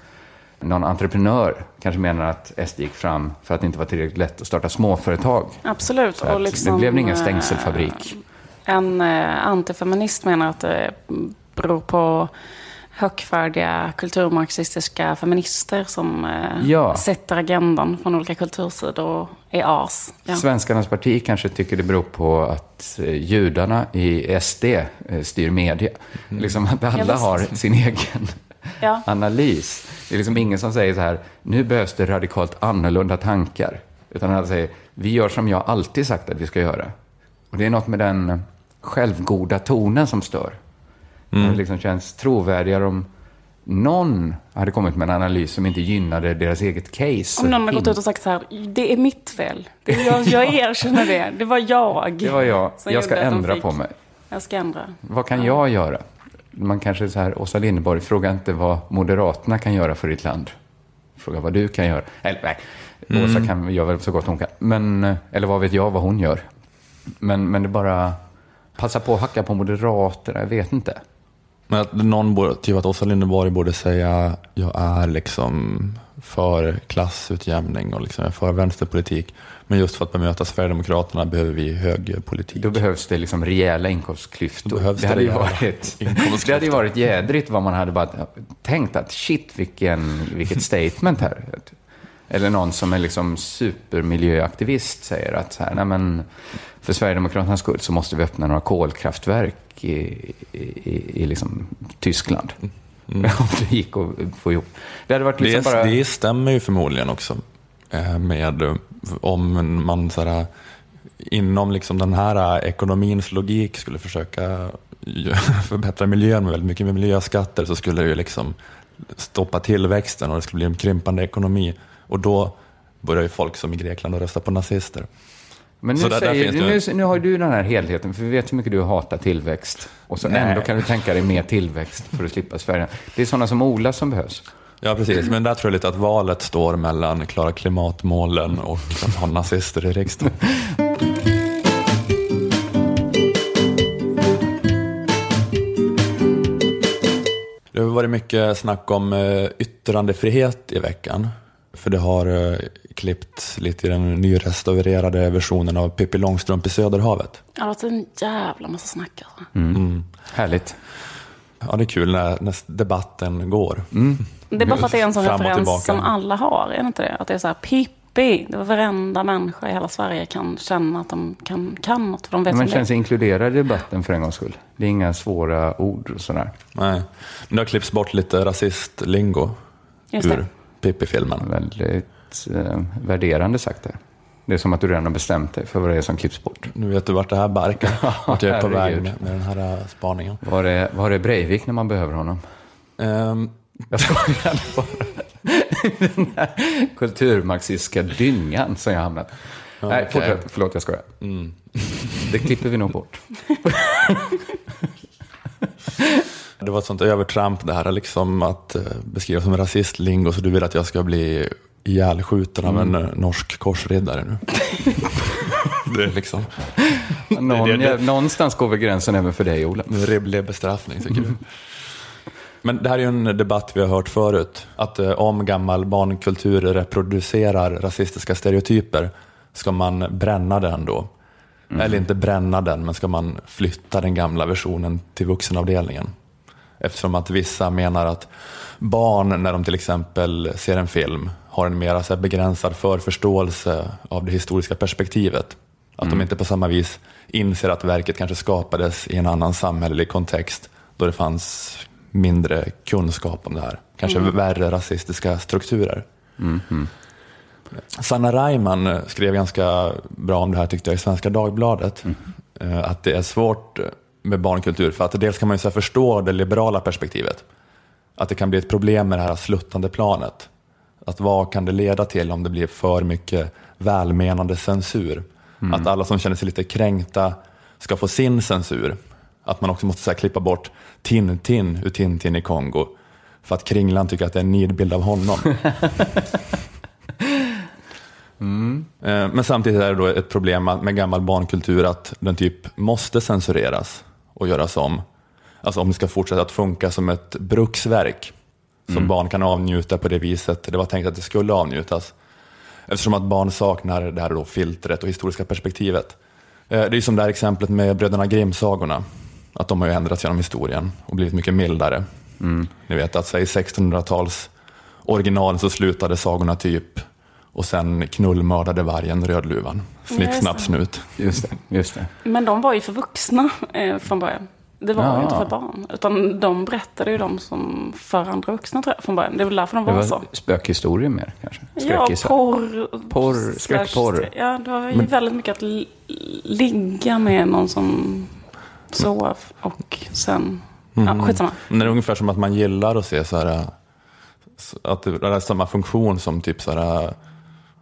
Någon entreprenör kanske menar att SD gick fram för att det inte var tillräckligt lätt att starta småföretag. Absolut. Och liksom, det blev ingen eh, stängselfabrik. En eh, antifeminist menar att det beror på högfärdiga kulturmarxistiska feminister som eh, Ja. sätter agendan från olika kultursidor och är as. Ja. Svenskarnas parti kanske tycker det beror på att eh, judarna i SD eh, styr media. Liksom att alla visst. har sin egen Ja. analys. Det är liksom ingen som säger så här, nu behövs det radikalt annorlunda tankar. Utan alla säger, vi gör som jag alltid sagt att vi ska göra. Och det är något med den självgoda tonen som stör. Det liksom känns trovärdigare om någon hade kommit med en analys som inte gynnade deras eget case. Om någon har gått ut och sagt så här, det är mitt fel. Det är jag, jag erkänner det. Det var jag. Det var jag. Jag ska ändra fick- på mig. Jag ska ändra. Vad kan jag göra? Man kanske så här, Åsa Linderborg, fråga inte vad Moderaterna kan göra för ditt land. Fråga vad du kan göra. Eller nej, Åsa kan göra väl så gott hon kan. Men, eller vad vet jag vad hon gör. Men, men det är bara, passa på att hacka på Moderaterna, jag vet inte. Men att någon typ att Åsa Linderborg borde säga jag är liksom för klassutjämning och liksom för vänsterpolitik. Men just för att bemöta Sverigedemokraterna behöver vi högerpolitik. Då behövs det liksom rejäla inkomstklyftor. Det, det hade ju varit, det hade ju varit jädrigt vad man hade bara tänkt att shit vilken, vilket statement här. Eller någon som är liksom supermiljöaktivist säger att så här, nej men, för Sverigedemokraternas skull så måste vi öppna några kolkraftverk i, i, i, liksom Tyskland. Om det gick att få ihop. Det hade varit liksom det, bara... det stämmer ju förmodligen också. eh, Med eh, om man så här, inom liksom den här ekonomins logik skulle försöka förbättra miljön med väldigt mycket med miljöskatter så skulle det ju liksom stoppa tillväxten och det skulle bli en krympande ekonomi. Och då börjar ju folk som i Grekland att rösta på nazister. Men nu, där- där säger, det- nu, nu har du den här helheten, för vi vet hur mycket du hatar tillväxt. Och så Nej. ändå kan du tänka dig mer tillväxt för att slippa Sverige. Det är sådana som Ola som behövs. Ja, precis. Men där tror jag lite att valet står mellan klara klimatmålen och att ha nazister i riksdagen. Det har varit mycket snack om eh, yttrandefrihet i veckan. För det har eh, klippts lite i den nyrestaurerade versionen av Pippi Långstrump i Söderhavet. Ja, det har varit en jävla massa snack alltså. Mm. Härligt. Ja, det är kul när, när debatten går. Det är bara för att det är en sån Fram referens som alla har, är det inte det? Att det är så här, Pippi, det var varenda människa i hela Sverige kan känna att de kan, kan något, för de vet Man känner sig inkluderad i debatten för en gångs skull. Det är inga svåra ord och sådär. Nej. Men det har klippts bort lite rasistlingo Just det. Pippi-filmen. Väldigt eh, värderande sagt där. Det är som att du redan har bestämt dig för vad det är som klipps bort. Nu vet du vart det här barkar. Vart jag är på väg med, med den här äh, spaningen. Var är, var är Breivik när man behöver honom? Ehm, Jag skojar bara. Den här kulturmarxistiska dyngan som jag hamnat. Nej, okej. fortsätt. Förlåt, jag skojar. Det klipper vi nog bort. det var ett sånt övertramp det här liksom att eh, beskriva som rasistlingo så du vill att jag ska bli ihjälskjuten av en eh, norsk korsriddare nu. det är liksom Någon, det- det- ja, någonstans går väl gränsen även för dig, Ola. en rimlig bestraffning tycker du. Men det här är ju en debatt vi har hört förut. Att eh, om gammal barnkultur reproducerar rasistiska stereotyper ska man bränna den då. Eller inte bränna den, men ska man flytta den gamla versionen till vuxenavdelningen. Eftersom att vissa menar att barn, när de till exempel ser en film, har en mer så begränsad förförståelse av det historiska perspektivet. Att de inte på samma vis inser att verket kanske skapades i en annan samhällelig kontext då det fanns mindre kunskap om det här. Kanske värre rasistiska strukturer. Sanna Reimann eh, skrev ganska bra om det här tyckte jag i Svenska Dagbladet. Mm. Att det är svårt med barnkultur för att dels kan man ju så förstå det liberala perspektivet. Att det kan bli ett problem med det här sluttande planet. Att vad kan det leda till om det blir för mycket välmenande censur? Mm. Att alla som känner sig lite kränkta ska få sin censur. Att man också måste så klippa bort Tintin ur Tintin i Kongo. För att Kringlan tycker att det är en nidbild av honom. mm. Men samtidigt är det då ett problem med gammal barnkultur att den typ måste censureras och göras om. Alltså om det ska fortsätta att funka som ett bruksverk som mm. barn kan avnjuta på det viset det var tänkt att det skulle avnjutas. Eftersom att barn saknar det här då filtret och historiska perspektivet. Eh, det är som det här exemplet med bröderna Grimm-sagorna. Att de har ju ändrats genom historien och blivit mycket mildare. Mm. Ni vet att i 1600-tals original så slutade sagorna typ och sen knullmördade vargen Rödluvan. Snipp, snapp, snut. Just det, just det. Men de var ju för vuxna eh, från början. Det var ja. ju inte för barn. Utan de berättade ju de som för andra vuxna tror jag, från början. Det var därför de var, det var så. spökhistorier mer kanske? Ja, porr. porr skräckporr. Ja, det var ju Men... väldigt mycket att ligga med någon som sov och sen... Mm. Ja, skitsamma. Men det är ungefär som att man gillar att se så här... Att det är samma funktion som typ så här...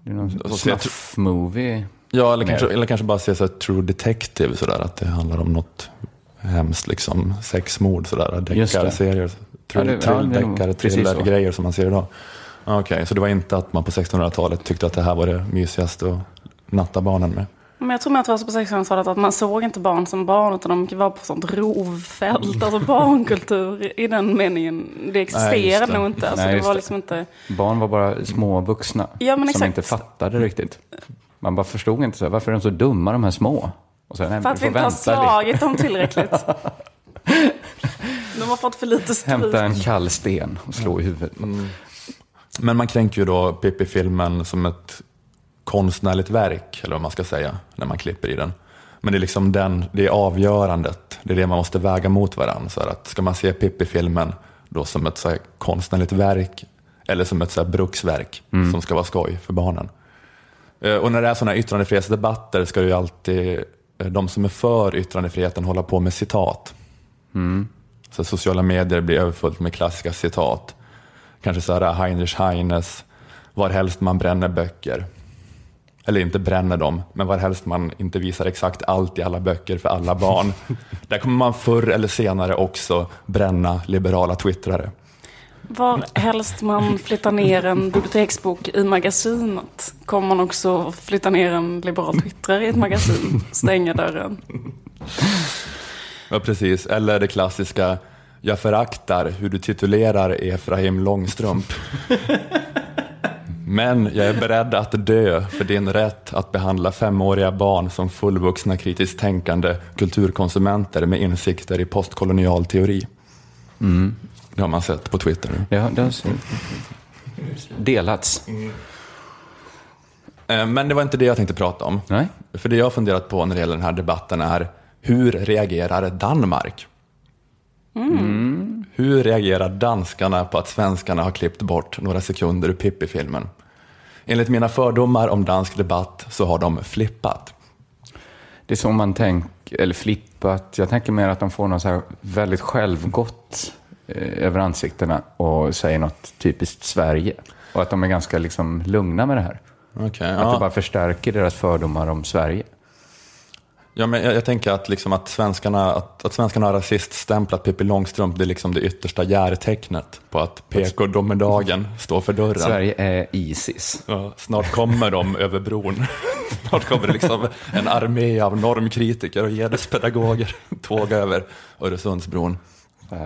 Det är någon snuff-movie. Ja, eller kanske, eller kanske bara se så True Detective, så där, att det handlar om något hemskt liksom, sexmord, sådär, deckarserier, deckare, thriller-grejer som man ser idag. Okej, okay, så det var inte att man på 1600-talet tyckte att det här var det mysigaste att natta barnen med? Men jag tror med att det var så på 1600-talet att man såg inte barn som barn utan de var på sånt rovfält. Alltså barnkultur i den meningen. Det existerade nog inte. Alltså, Nej, det var liksom inte... Barn var bara små vuxna ja, som inte fattade riktigt. Man bara förstod inte så här, varför är de så dumma de här små? Och sen, för att vi inte har slagit dem tillräckligt. De har fått för lite stryk. Hämta en kall sten och slå i huvudet. Mm. Men man kränker ju då Pippi-filmen som ett konstnärligt verk, eller vad man ska säga, när man klipper i den. Men det är liksom den, det är avgörandet, det är det man måste väga mot varandra. Så att ska man se Pippi-filmen då som ett så här konstnärligt verk eller som ett så här bruksverk mm. som ska vara skoj för barnen. Eh, och när det är sådana här yttrandefrihetsdebatter ska ju alltid Eh, de som är för yttrandefriheten hålla på med citat. Mm. Så sociala medier blir överfullt med klassiska citat. Kanske så här Heinrich Heines, var helst man bränner böcker. Eller inte bränner dem, men var helst man inte visar exakt allt i alla böcker för alla barn. Där kommer man förr eller senare också bränna liberala twittrare. Var helst man flyttar ner en biblioteksbok i magasinet kommer man också flytta ner en liberal twittrare i ett magasin, stänga dörren. Ja, precis. Eller det klassiska, jag föraktar hur du titulerar Efraim Långstrump. Men jag är beredd att dö för din rätt att behandla femåriga barn som fullvuxna kritiskt tänkande kulturkonsumenter med insikter i postkolonial teori. Mm. Det har man sett på Twitter. Ja, det har delats. Mm. Men det var inte det jag tänkte prata om. Nej. För det jag har funderat på när det gäller den här debatten är hur reagerar Danmark? Mm. Hur reagerar danskarna på att svenskarna har klippt bort några sekunder ur Pippi-filmen? Enligt mina fördomar om dansk debatt så har de flippat. Det är så man tänker, eller flippat, jag tänker mer att de får något så här väldigt självgott Eh, över ansiktena och säger något typiskt Sverige. Och att de är ganska liksom lugna med det här. Okay, att ja. det bara förstärker deras fördomar om Sverige. Ja, men jag, jag tänker att, liksom att, svenskarna, att, att svenskarna har rasiststämplat Pippi Långstrump, det är liksom det yttersta järtecknet på att PK-domedagen står för dörren. Sverige är Isis. Ja, snart kommer de över bron. snart kommer det liksom en armé av normkritiker och genuspedagoger tåga över Öresundsbron.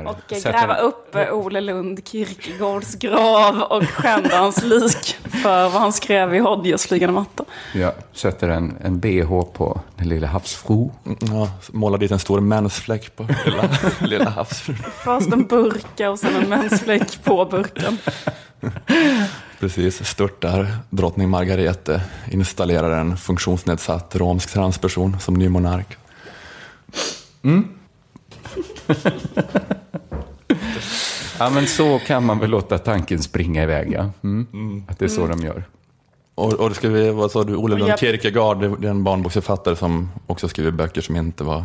Och gräva upp Ole Lund Kierkegaards grav och skända hans lik för vad han skrev i Hodjes flygande matta. Ja, sätter en, en bh på den lilla havsfru. Ja, målar dit en stor mensfläck på lilla, lilla havsfrun. Först en burka och sen en mensfläck på burken. Precis, störtar drottning Margarete, installerar en funktionsnedsatt romsk transperson som ny monark. Mm. Ja, men så kan man väl låta tanken springa iväg, ja. Mm. Mm. Att det är så mm. de gör. Och, och det ska vi, vad sa du, Olle Och Lund jag- Kierkegaard, det det är en barnboksförfattare som också skriver böcker som inte var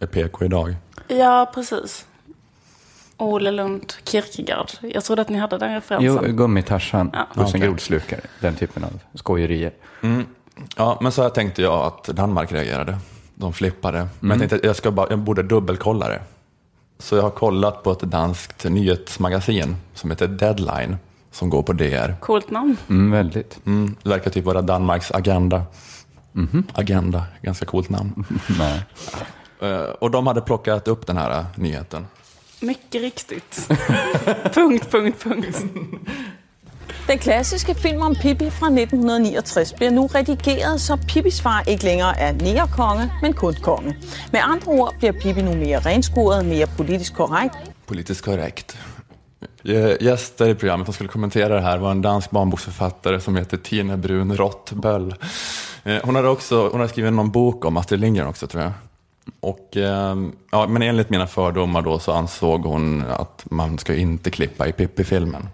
är PK idag. Ja, precis. Ole Lund Kierkegaard. Jag trodde att ni hade den Jo, referensen. Gummitarsan, Ja. Rosengrodslukare, den typen av skojerier. Ja, men så här tänkte jag att Danmark reagerade. De flippade. Men jag tänkte att jag, ska bara, jag borde dubbelkolla det. Så jag har kollat på ett danskt nyhetsmagasin som heter Deadline, som går på DR. Coolt namn. Mm, väldigt. Mm, det verkar typ vara Danmarks Agenda. Agenda, ganska coolt namn. Nej. Eh, Och de hade plockat upp den här eh, nyheten. Mycket riktigt. punkt, punkt, punkt. Den klassiske film om Pippi fra 1969 bliver nu redigeret, så Pippis far ikke længere er nærekonge, men kun konge. Med andre ord bliver Pippi nu mere renskuret, mere politisk korrekt, Politiskt korrekt. Gäster i programmet som skulle kommentera det här var en dansk barnboksförfattare som heter Tine Brun Rottböll. Eh, hon hade också hon hade skrivit någon bok om Astrid Lindgren också tror jag. Och, ehm, ja, men enligt mina fördomar då så ansåg hon att man ska inte klippa i Pippi-filmen.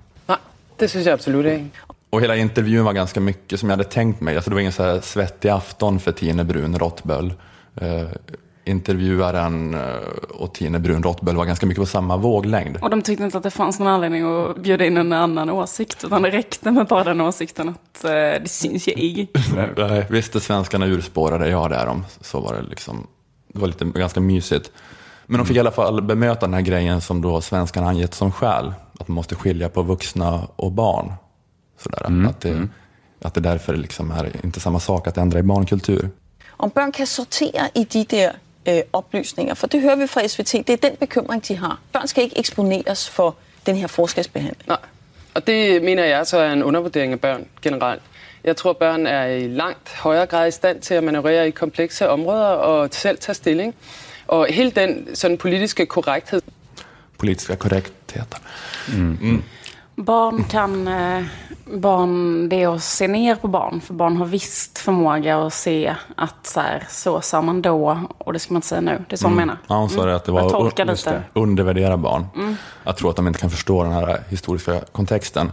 Det synes jeg absolut ikke. Och hela intervjun var ganska mycket som jag hade tänkt mig. Alltså det var ingen så här svettig afton för Tine Brun Rottböll. Eh, intervjuaren eh, och Tine Brun Rottböll var ganska mycket på samma våglängd. Och de tyckte inte att det fanns någon anledning att bjuda in en annan åsikt. Utan det räckte med bara den åsikten att eh, det syns ju i. Nej, Visst är svenskarna urspårade, ja det är de. Så var det liksom. Det var lite ganska mysigt. Men de fick i alla fall bemöta den här grejen som då svenskarna angett som skäl. Att man måste skilja på vuxna och barn. Sådär. Att, det, att det därför liksom är inte samma sak att ändra i barnkultur. om børn kan sortere i de der øh, oplysninger. For det hører vi fra SVT, det er den bekymring, de har. Børn skal ikke eksponeres for den her forskelsbehandling. Nej. Og det mener jeg så er en undervurdering af børn generelt. Jeg tror, børn er i langt højere grad i stand til at manøvrere i komplekse områder og selv tage stilling. Og hele den sådan politiske korrekthed, Politiska korrektheten. Barn kan... Eh, barn, det är att se ner på barn. För barn har visst förmåga att se att så, här, så sa man då och det ska man inte säga nu. Det är så hon menar. Ja, hon sa det att det Jag var lite. det, undervärdera barn. Att tro att de inte kan förstå den här historiska kontexten.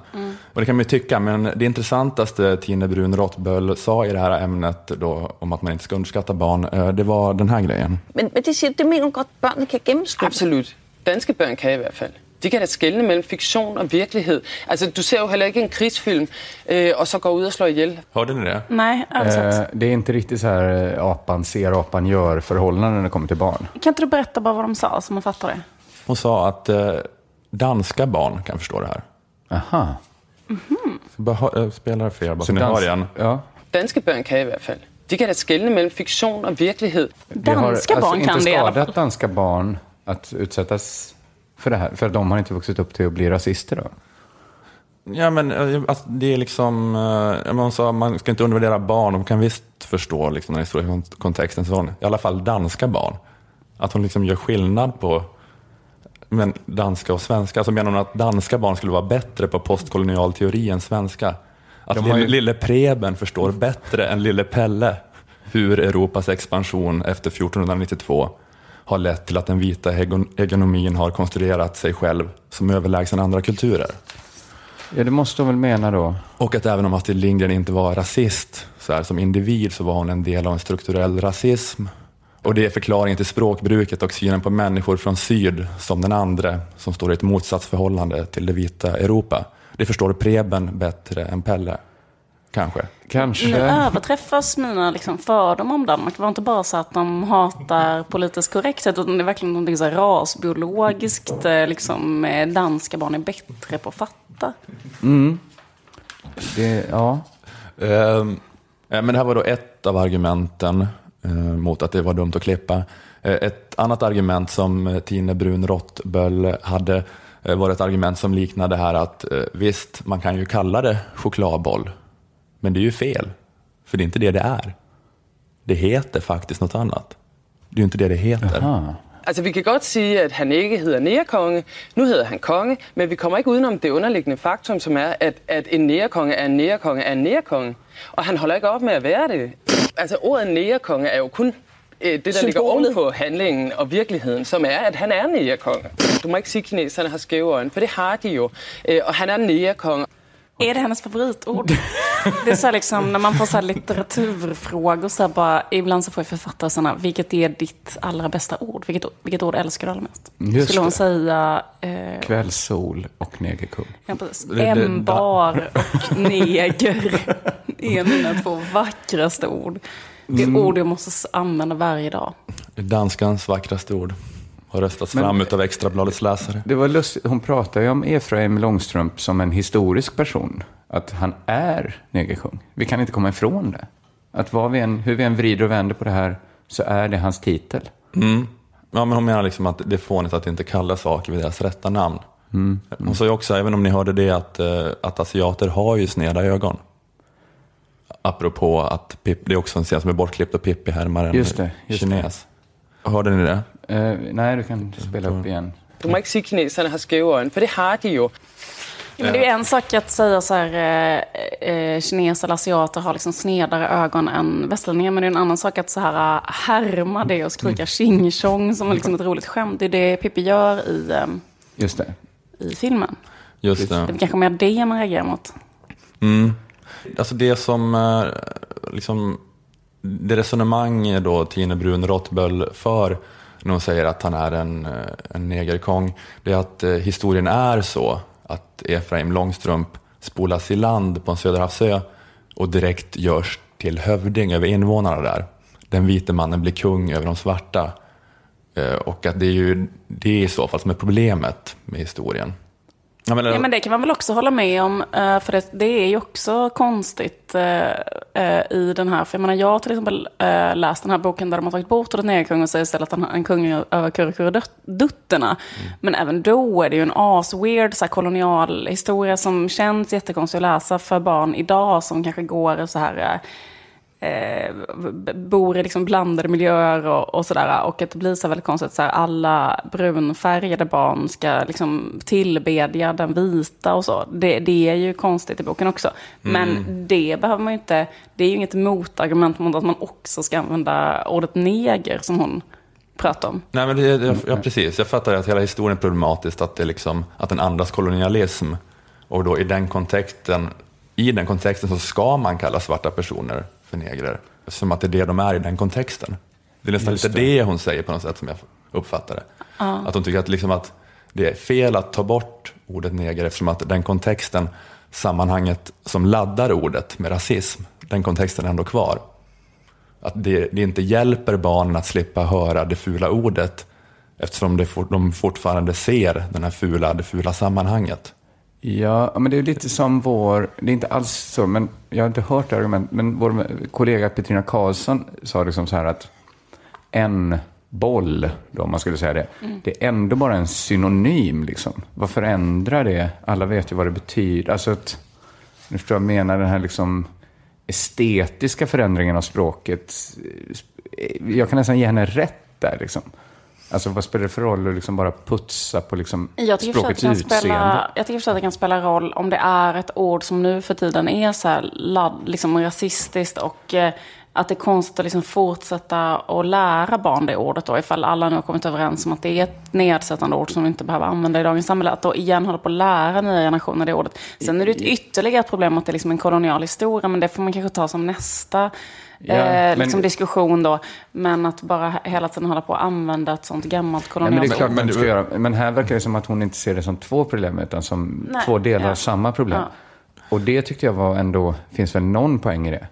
Och det kan man ju tycka, men det intressantaste Tine Brun Rottböll sa i det här ämnet då, om att man inte ska underskatta barn, eh, det var den här grejen. Men, men det, det mener du godt, børnene kan gennemskue. absolut. Danske børn kan i hvert fald. De kan da skelne mellem fiktion og virkelighed. Altså, du ser jo heller ikke en krigsfilm, øh, og så går ud og slår ihjel. Hörde ni det? Nej, översätt. Eh, det är inte riktigt så här eh, apan ser, apan gör förhållanden när det kommer till barn. Kan inte du berätta bara vad de sa så man fattar det? Hon sa att eh, danska barn kan förstå det här. Aha. Så bara, hö- eh, spelar för er, bara så ni dans- hör igen. Ja. Danske børn kan i hvert fald. De kan da skelne mellem fiktion og virkelighed. Har Danska alltså barn inte kan det i alla skadat fall. danska barn att utsättas för det här? För de har inte vuxit upp till att bli rasister då? Ja, men alltså, det är liksom, eh, man, sa, man ska inte undervärdera barn, de kan visst förstå liksom, den historiska kont- kontexten. Så hon, I alla fall danska barn. Att hon liksom gör skillnad på men, danska och svenska. Alltså menar hon att danska barn skulle vara bättre på postkolonial teori än svenska? Att ju- lille, lille Preben förstår bättre än lille Pelle hur Europas expansion efter 1492 har lett till att den vita hegemonin har konstruerat sig själv som överlägsen andra kulturer. Ja, det måste de väl mena då. Och att även om Astrid Lindgren inte var rasist, så här, som individ så var hon en del av en strukturell rasism. Och det är förklaringen till språkbruket och synen på människor från syd som den andra, som står i ett motsatsförhållande till det vita Europa. Det förstår Preben bättre än Pelle, kanske. Kanske. Nu överträffas mina liksom, fördomar om Danmark. Det var inte bara så att de hatar politisk korrekthet, utan det är verkligen så här rasbiologiskt. eh, Liksom, danska barn är bättre på att fatta. Det, ja. Eh, Men det här var då ett av argumenten eh, mot att det var dumt att klippa. Eh, Ett annat argument som Tine Brun Rottböll hade eh, var ett argument som liknade det här att eh, visst, man kan ju kalla det chokladboll, men det är ju fel, för det är inte det det är. Det heter faktiskt något annat. Det är ju inte det det heter. Ah. Altså, vi kan godt sige, at han ikke hedder nærekonge. Nu hedder han konge, men vi kommer ikke udenom det underliggende faktum, som er, at, at en nærekonge er en nærekonge er en nærekonge. Og han holder ikke op med at være det. Altså, ordet nærekonge er jo kun øh, det, der ligger ovenpå handlingen og virkeligheden, som er, at han er nærekonge. Du må ikke sige, at kineserne har skæve øjne, for det har de jo. Øh, og han er nærekonge. Är det hennes favoritord? Det är så här liksom, när man får så här litteraturfrågor, så här bara, ibland så får jag författare sådana, vilket är ditt allra bästa ord? Vilket, vilket ord älskar du allra mest? Just Skulle hon det. säga eh, Kvällssol och negerkung. ja, precis, ämbar och neger är mina två vackraste ord. Det Mm. är ord jag måste använda varje dag. Danskans vackraste ord. Har röstats Men- fram utav Extrabladets läsare. Det var lustigt, hon pratar ju om Efraim Långstrump som en historisk person. Att han är negerkung. Vi kan inte komma ifrån det. Att vad vi än, hur vi än vrider och vänder på det här så är det hans titel. Mm. Ja, men hon menar liksom att det är fånigt att inte kalla saker vid deras rätta namn. Hon sa ju också, även om ni hörde det, att, eh, att asiater har ju sneda ögon. Apropå att Pip, det är också en scen som är bortklippt och Pippi härmar en Just det, just kines. Hörde ni det? Eh, nej, du kan spela upp igen. Du må at kineserne har øjne, for det har de jo. Ja, men det är ju en sak att säga så här, eh, eh, kineser eller asiater har liksom snedare ögon än västerlänningar. Men det är en annan sak att så här eh, härma det och skrika tjing tjong som liksom ett roligt skämt. Det är det Pippi gör i, eh, Just det. i filmen. Just Det det. är kanske mer det man reagerar mot. Mm. Alltså det som, eh, liksom, det resonemang då Tine Brun Rottböll för när hon säger att han är en, eh, en negerkong, det är att eh, historien är så att Efraim Långstrump spolas i land på en söderhavsö och direkt görs till hövding över invånarna där. Den vite mannen blir kung över de svarta. Eh, och att det är ju det i så fall som är problemet med historien. Ja, men, Ja, men det kan man väl också hålla med om. eh, För det, det är ju också konstigt eh, eh, i den här. För jag menar, jag har till exempel läst den här boken där de har tagit bort ordet negerkung och säger istället att han är en kung över Kurrekurredutterna. Men även då är det ju en asweird så här, kolonial historia som känns jättekonstig att läsa för barn idag som kanske går så här eh, bor i liksom blandade miljöer och, och sådär. Och att det blir så väldigt konstigt, så här, alla brunfärgade barn ska liksom tillbedja den vita och så. Det, det är ju konstigt i boken också. Men det behöver man ju inte, det är ju inget motargument mot att man också ska använda ordet neger som hon pratar om. Nej, men det, jag, ja, precis. Jag fattar att hela historien är problematisk, att, det liksom, att den andas kolonialism. Och då i den kontexten, i den kontexten så ska man kalla svarta personer för negrer. Som att det är det de är i den kontexten. Det är nästan Just lite det. det hon säger på något sätt som jag uppfattar det. Att hon tycker att, liksom att det är fel att ta bort ordet neger eftersom att den kontexten, sammanhanget som laddar ordet med rasism, den kontexten är ändå kvar att det, det inte hjälper barnen att slippa höra det fula ordet eftersom det for, de fortfarande ser den här fula, det fula sammanhanget. Ja, men det är lite som vår, det är inte alls så, men jag har inte hört det argument, men vår kollega Petrina Karlsson sa liksom så här att en boll, då om man skulle säga det, det är ändå bara en synonym liksom. Vad förändrar det? Alla vet ju vad det betyder. Alltså att, nu förstår jag menar, den här liksom estetiska förändringen av språket. Jag kan nästan ge henne rätt där liksom. Alltså vad spelar det för roll att liksom bara putsa på liksom Jag språkets kan utseende? spela, jag tycker att det kan spela roll om det är ett ord som nu för tiden är så här ladd, liksom rasistiskt och eh, att det är konstigt att liksom fortsätta att lära barn det ordet då, ifall alla nu har kommit överens om att det är ett nedsättande ord som vi inte behöver använda i dagens samhälle, att då igen hålla på att lära nya generationer det ordet. Sen är det ett ytterligare ett problem att det är liksom en kolonial historia, men det får man kanske ta som nästa Ja, eh, men- liksom diskussion då. Men att bara hela tiden hålla på att använda ett sånt gammalt kolonialt men det är klart ord. man ska göra. Men här verkar det som att hon inte ser det som två problem, utan som Nej, två delar ja. av samma problem. Och det tyckte jag var ändå, finns väl någon poäng i det?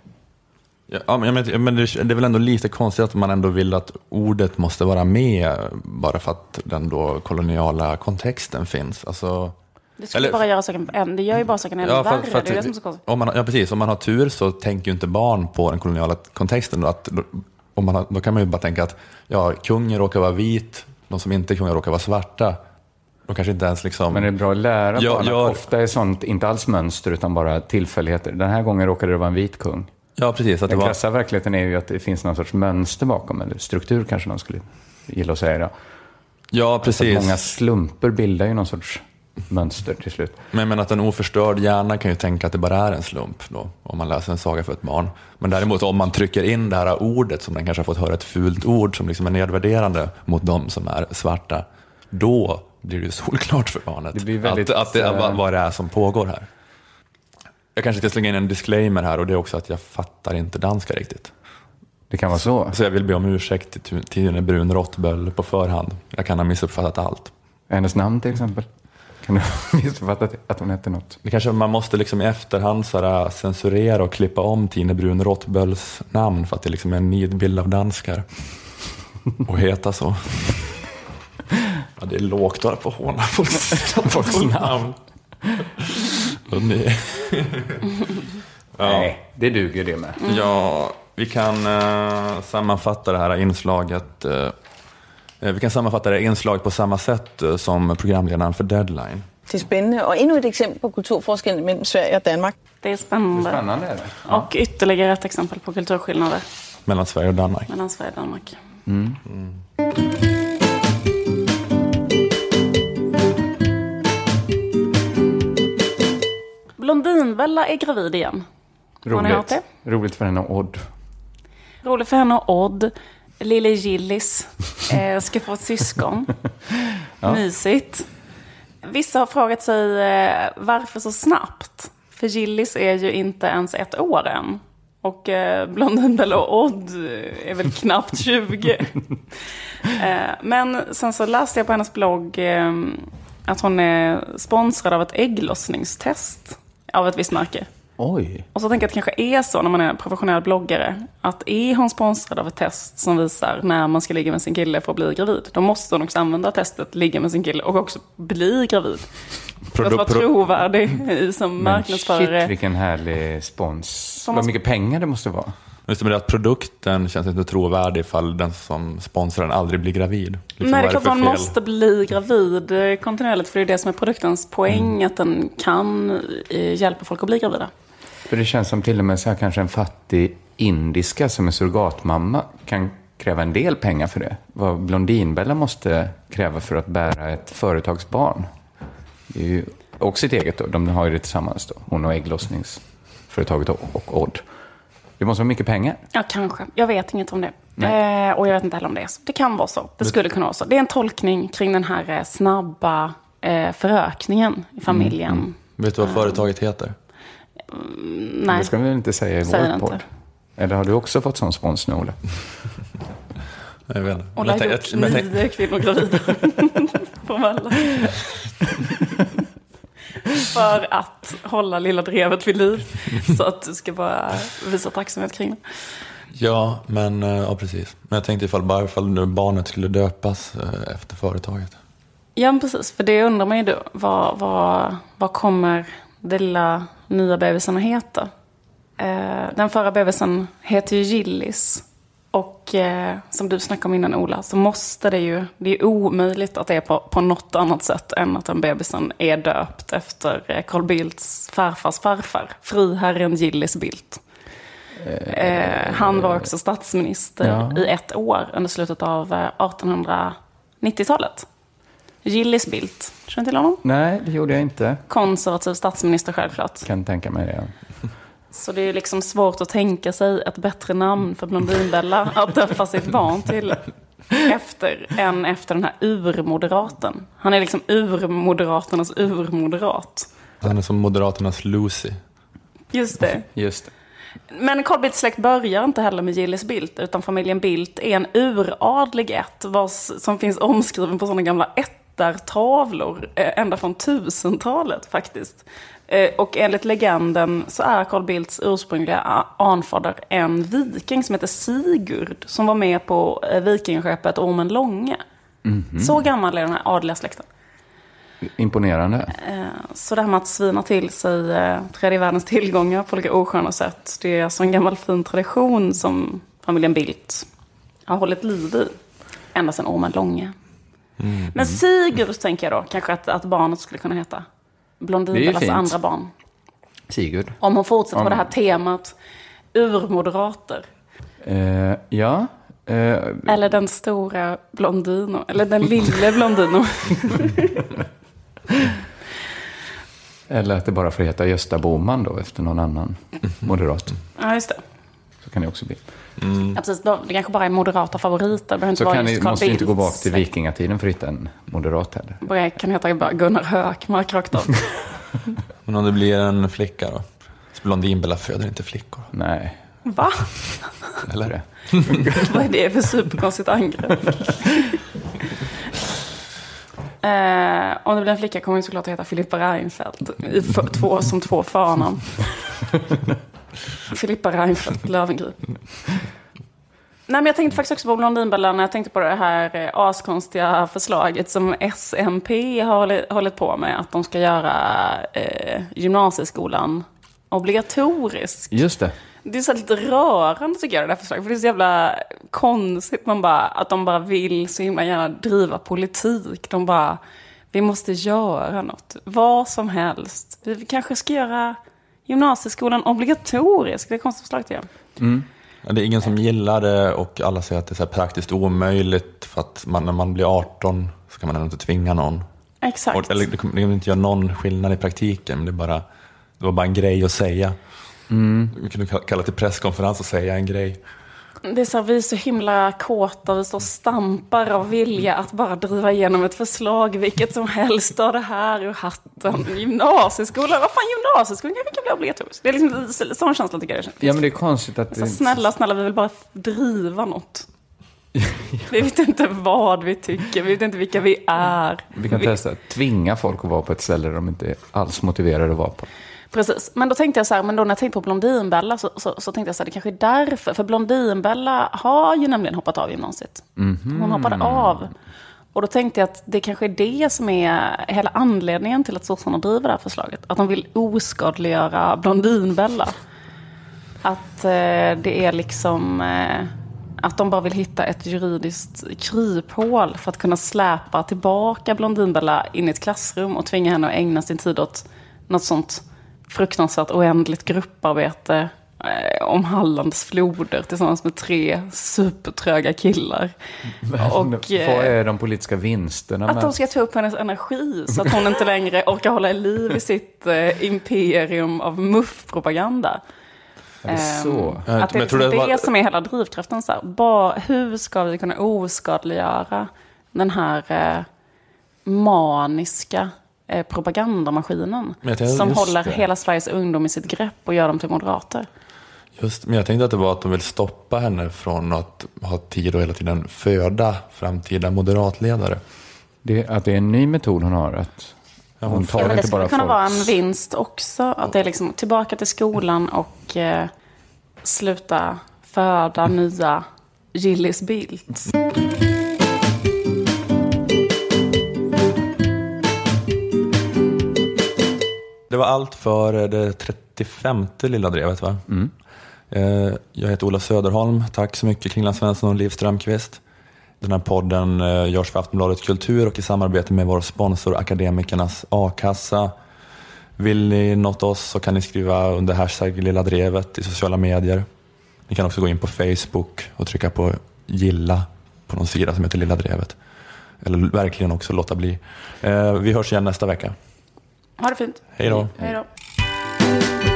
Ja, men, men, men det, det är väl ändå lite konstigt att man ändå vill att ordet måste vara med bara för att den då koloniala kontexten finns. Alltså, Det skulle Eller- bara göra saken, det gör ju bara saken ännu Ja, värre. för att, det är det som är så konstigt. om man, ja, precis. Om man har tur så tänker ju inte barn på den koloniala kontexten. Att, då, om man har, då kan man ju bara tänka att ja, kungen råkar vara vit, de som inte är kungar råkar vara svarta. De kanske inte ens liksom... Men det är bra att lära Ja, barn jag- ofta är sånt inte alls mönster, utan bara tillfälligheter. Den här gången råkade det vara en vit kung. ja, precis. Att det Den var, krassa verkligheten är ju att det finns någon sorts mönster bakom, eller struktur kanske någon skulle gilla att säga. Då. ja, precis. många slumper bildar ju någon sorts mönster till slut. Men, men att en oförstörd hjärna kan ju tänka att det bara är en slump då, om man läser en saga för ett barn. Men däremot om man trycker in det här ordet, som den kanske har fått höra ett fult ord som liksom är nedvärderande mot de som är svarta, då blir det ju solklart för barnet Det blir väldigt, att, att det, eh, vad, vad det är som pågår här. Jag kanske ska slänga in en disclaimer här och det är också att jag fattar inte danska riktigt. Det kan vara så. Så jag vill be om ursäkt till Tine Brun Rottböll på förhand. Jag kan ha missuppfattat allt. Hennes namn till exempel. Kan du ha missuppfattat att hon hette något? Det kanske man måste liksom i efterhand så här, censurera och klippa om Tine Brun Rottbölls namn för att det liksom är en nidbild av danskar. Och heta så. Ja, det är lågt bara på att håna folks, folks namn. Och ni- Nej, det duger det med. Ja, vi kan eh, sammanfatta det här inslaget. eh, vi kan sammanfatta det här inslaget på samma sätt eh, som programledaren för Deadline. Det är spännande. Och ännu ett exempel på kulturforskellen mellan Sverige och Danmark. Det är spännande. Spännande är det. Och ytterligare ett exempel på kulturskillnader Mellan Sverige och Danmark. mellan Sverige och Danmark. Blondinbella är gravid igen. Har ni hört Roligt. det? Roligt för henne och Odd. Roligt för henne och Odd. Lille Gillis eh, ska få ett syskon. Mysigt. Vissa har frågat sig eh, varför så snabbt? För Gillis är ju inte ens ett år än. Och eh, Blondinbella och Odd är väl knappt 20. eh, men sen så läste jag på hennes blogg eh, att hon är sponsrad av ett ägglossningstest av ett visst märke. Oj. Och så tänker jag att det kanske är så när man är professionell bloggare. Att är hon sponsrad av ett test som visar när man ska ligga med sin kille för att bli gravid. Då måste hon också använda testet, ligga med sin kille och också bli gravid. För att vara trovärdig i som marknadsförare. shit vilken härlig spons. Vad måste- mycket pengar det måste vara. Just det, men det att produkten känns inte trovärdig ifall den som sponsrar den aldrig blir gravid. Liksom, Nej, det är klart man fel? måste bli gravid kontinuerligt. För det är det som är produktens poäng, att den kan eh, hjälpa folk att bli gravida. För det känns som till och med så här kanske en fattig indiska som är surrogatmamma kan kräva en del pengar för det. Vad Blondinbella måste kräva för att bära ett företagsbarn. Det är ju också sitt eget då. De har ju det tillsammans då. Hon och ägglossningsföretaget och, och Odd. Det måste vara mycket pengar. Ja, kanske. Jag vet inget om det. Eh, och jag vet inte heller om det är så. Det kan vara så. Det skulle kunna vara så. Det är en tolkning kring den här eh, snabba eh, förökningen i familjen. Vet du vad företaget heter? Nej, Det ska vi inte säga i Säger vår podd? Eller har du också fått sån spons nu, Olle? Jag vet inte. Ola Men har gjort nio kvinnor gravida på Valla. För att hålla lilla drevet vid liv. Så att du ska bara visa tacksamhet kring det. Ja, men eh, ja, precis. Men jag tänkte ifall bara ifall nu barnet skulle döpas eh, efter företaget. Ja, men precis. För det undrar man ju då. Vad, vad, vad kommer det lilla nya bebisen att heta? Eh, den förra bebisen heter ju Gillis. Och eh, som du snackade om innan Ola, så måste det ju, det är omöjligt att det är på, på något annat sätt än att den bebisen är döpt efter eh, Carl Bildts farfars farfar, friherren Gillis Bildt. Eh, han var också statsminister Ja. i ett år under slutet av eh, 1890-talet. Gillis Bildt, känner du till honom? Nej, det gjorde jag inte. Konservativ statsminister självklart. Kan tänka mig det. Så det är liksom svårt att tänka sig ett bättre namn för Blondinbella att döpa sitt barn till efter än efter den här urmoderaten. Han är liksom urmoderaternas urmoderat. Han är som Moderaternas Lucy. Just det. Just det. Men Carl Bildts släkt börjar inte heller med Gillis Bildt, utan familjen Bildt är en uradlig vars, som finns omskriven på sådana gamla ättartavlor eh, ända från 1000-talet faktiskt. Eh, och enligt legenden så är Carl Bildts ursprungliga anfader en viking som heter Sigurd, som var med på eh, vikingaskeppet Ormen Långe. Så gammal är den här adliga släkten. Imponerande. Så det här med att svina till sig tredje världens tillgångar på olika osköna sätt. Det är alltså en gammal fin tradition som familjen Bildt har hållit liv i. Ända sedan Ormen Långe. Men Sigurd tänker jag då, kanske att, att barnet skulle kunna heta. Blondinbellas andra barn. Sigurd. Om hon fortsätter på Om- det här temat, urmoderater. Eh, ja. Eh, Eller den stora Blondino. Eller den lille Blondino. eller att det bara får heta Gösta Boman då, efter någon annan moderat. ja, just det. Så kan det också bli. Ja, precis. Det kanske bara är moderata favoriter. Det inte Så vara kan ni, måste inte gå bak till vikingatiden för att hitta en moderat heller. Bara kan heta bara Gunnar Hökmark rakt av. Men om det blir en flicka då? Blondinbella föder inte flickor. Nej. Va? Eller? Vad är det för superkonstigt angrepp? Eh, om det blir en flicka kommer hon såklart att heta Filippa Reinfeldt. I för, två, som två förnamn. Filippa Reinfeldt Löwengrip. Nej, men jag tänkte faktiskt också på Blondinbella när jag tänkte på det här eh, askonstiga förslaget som SMP har hållit, hållit på med. Att de ska göra eh, gymnasieskolan obligatorisk. Just det. Det är så lite rörande tycker jag det där förslaget. För det är så jävla konstigt man bara, att de bara vill så himla gärna driva politik. De bara, vi måste göra något. Vad som helst. Vi kanske ska göra gymnasieskolan obligatorisk. Det är konstigt förslag jag. Ja, det är ingen som gillar det och alla säger att det är så här praktiskt omöjligt för att man, när man blir 18 så kan man ändå inte tvinga någon. Exakt. Och, eller det kommer inte göra någon skillnad i praktiken, men det, är bara, det var bara en grej att säga. Vi kunde ka- kalla till presskonferens och säga en grej. Det är så här, vi är så himla kåta, vi står och stampar av vilja att bara driva igenom ett förslag, vilket som helst, ta det här ur hatten. Gymnasieskolan, vad fan gymnasieskolan kanske kan bli obligatorisk. Det är liksom lite sån känsla tycker jag. Ja, men det är konstigt att... Så snälla, snälla, vi vill bara driva något. Vi vet inte vad vi tycker, vi vet inte vilka vi är. Vi kan testa att tvinga folk att vara på ett ställe de inte är alls motiverade att vara på. Precis, men då tänkte jag så här, men då när jag tänkte på Blondinbella så, så, så tänkte jag så här, det kanske är därför. För Blondinbella har ju nämligen hoppat av gymnasiet. Hon hoppade av. Och då tänkte jag att det kanske är det som är hela anledningen till att sossarna driver det här förslaget. Att de vill oskadliggöra Blondinbella. Att eh, det är liksom... Eh, att de bara vill hitta ett juridiskt kryphål för att kunna släpa tillbaka Blondinbella in i ett klassrum och tvinga henne att ägna sin tid åt något sånt fruktansvärt oändligt grupparbete eh, om Hallands floder tillsammans med tre supertröga killar. Och, Vad eh, är de politiska vinsterna att med... de ska ta upp hennes energi så att hon inte längre orkar hålla liv i sitt eh, imperium av muff-propaganda. Är det så? Ja, Att det är det det, var- som är hela drivkraften. Så här. Bara, hur ska vi kunna oskadliggöra den här eh, maniska eh, propagandamaskinen? Tänkte- Som håller det. hela Sveriges ungdom i sitt grepp och gör dem till moderater. Just, men jag tänkte att det var att de vill stoppa henne från att ha tid att hela tiden föda framtida moderatledare. Det, att det är en ny metod hon har. Att Ja, hon tar Ja, men det inte skulle bara kunna folk. vara en vinst också. Att det är liksom tillbaka till skolan och eh, sluta föda nya Gillis Bildt. Det var allt för eh, det 35 lilla drevet va? Eh, Jag heter Ola Söderholm. Tack så mycket Kringland Svensson och Liv Strömqvist. Den här podden eh, görs för Aftonbladet Kultur och i samarbete med vår sponsor Akademikernas A-kassa. Vill ni något oss så kan ni skriva under hashtag Lilla Drevet i sociala medier. Ni kan också gå in på Facebook och trycka på gilla på någon sida som heter Lilla Drevet. Eller verkligen också låta bli. Vi hörs igen nästa vecka. Ha det fint. Hej då. Hej då.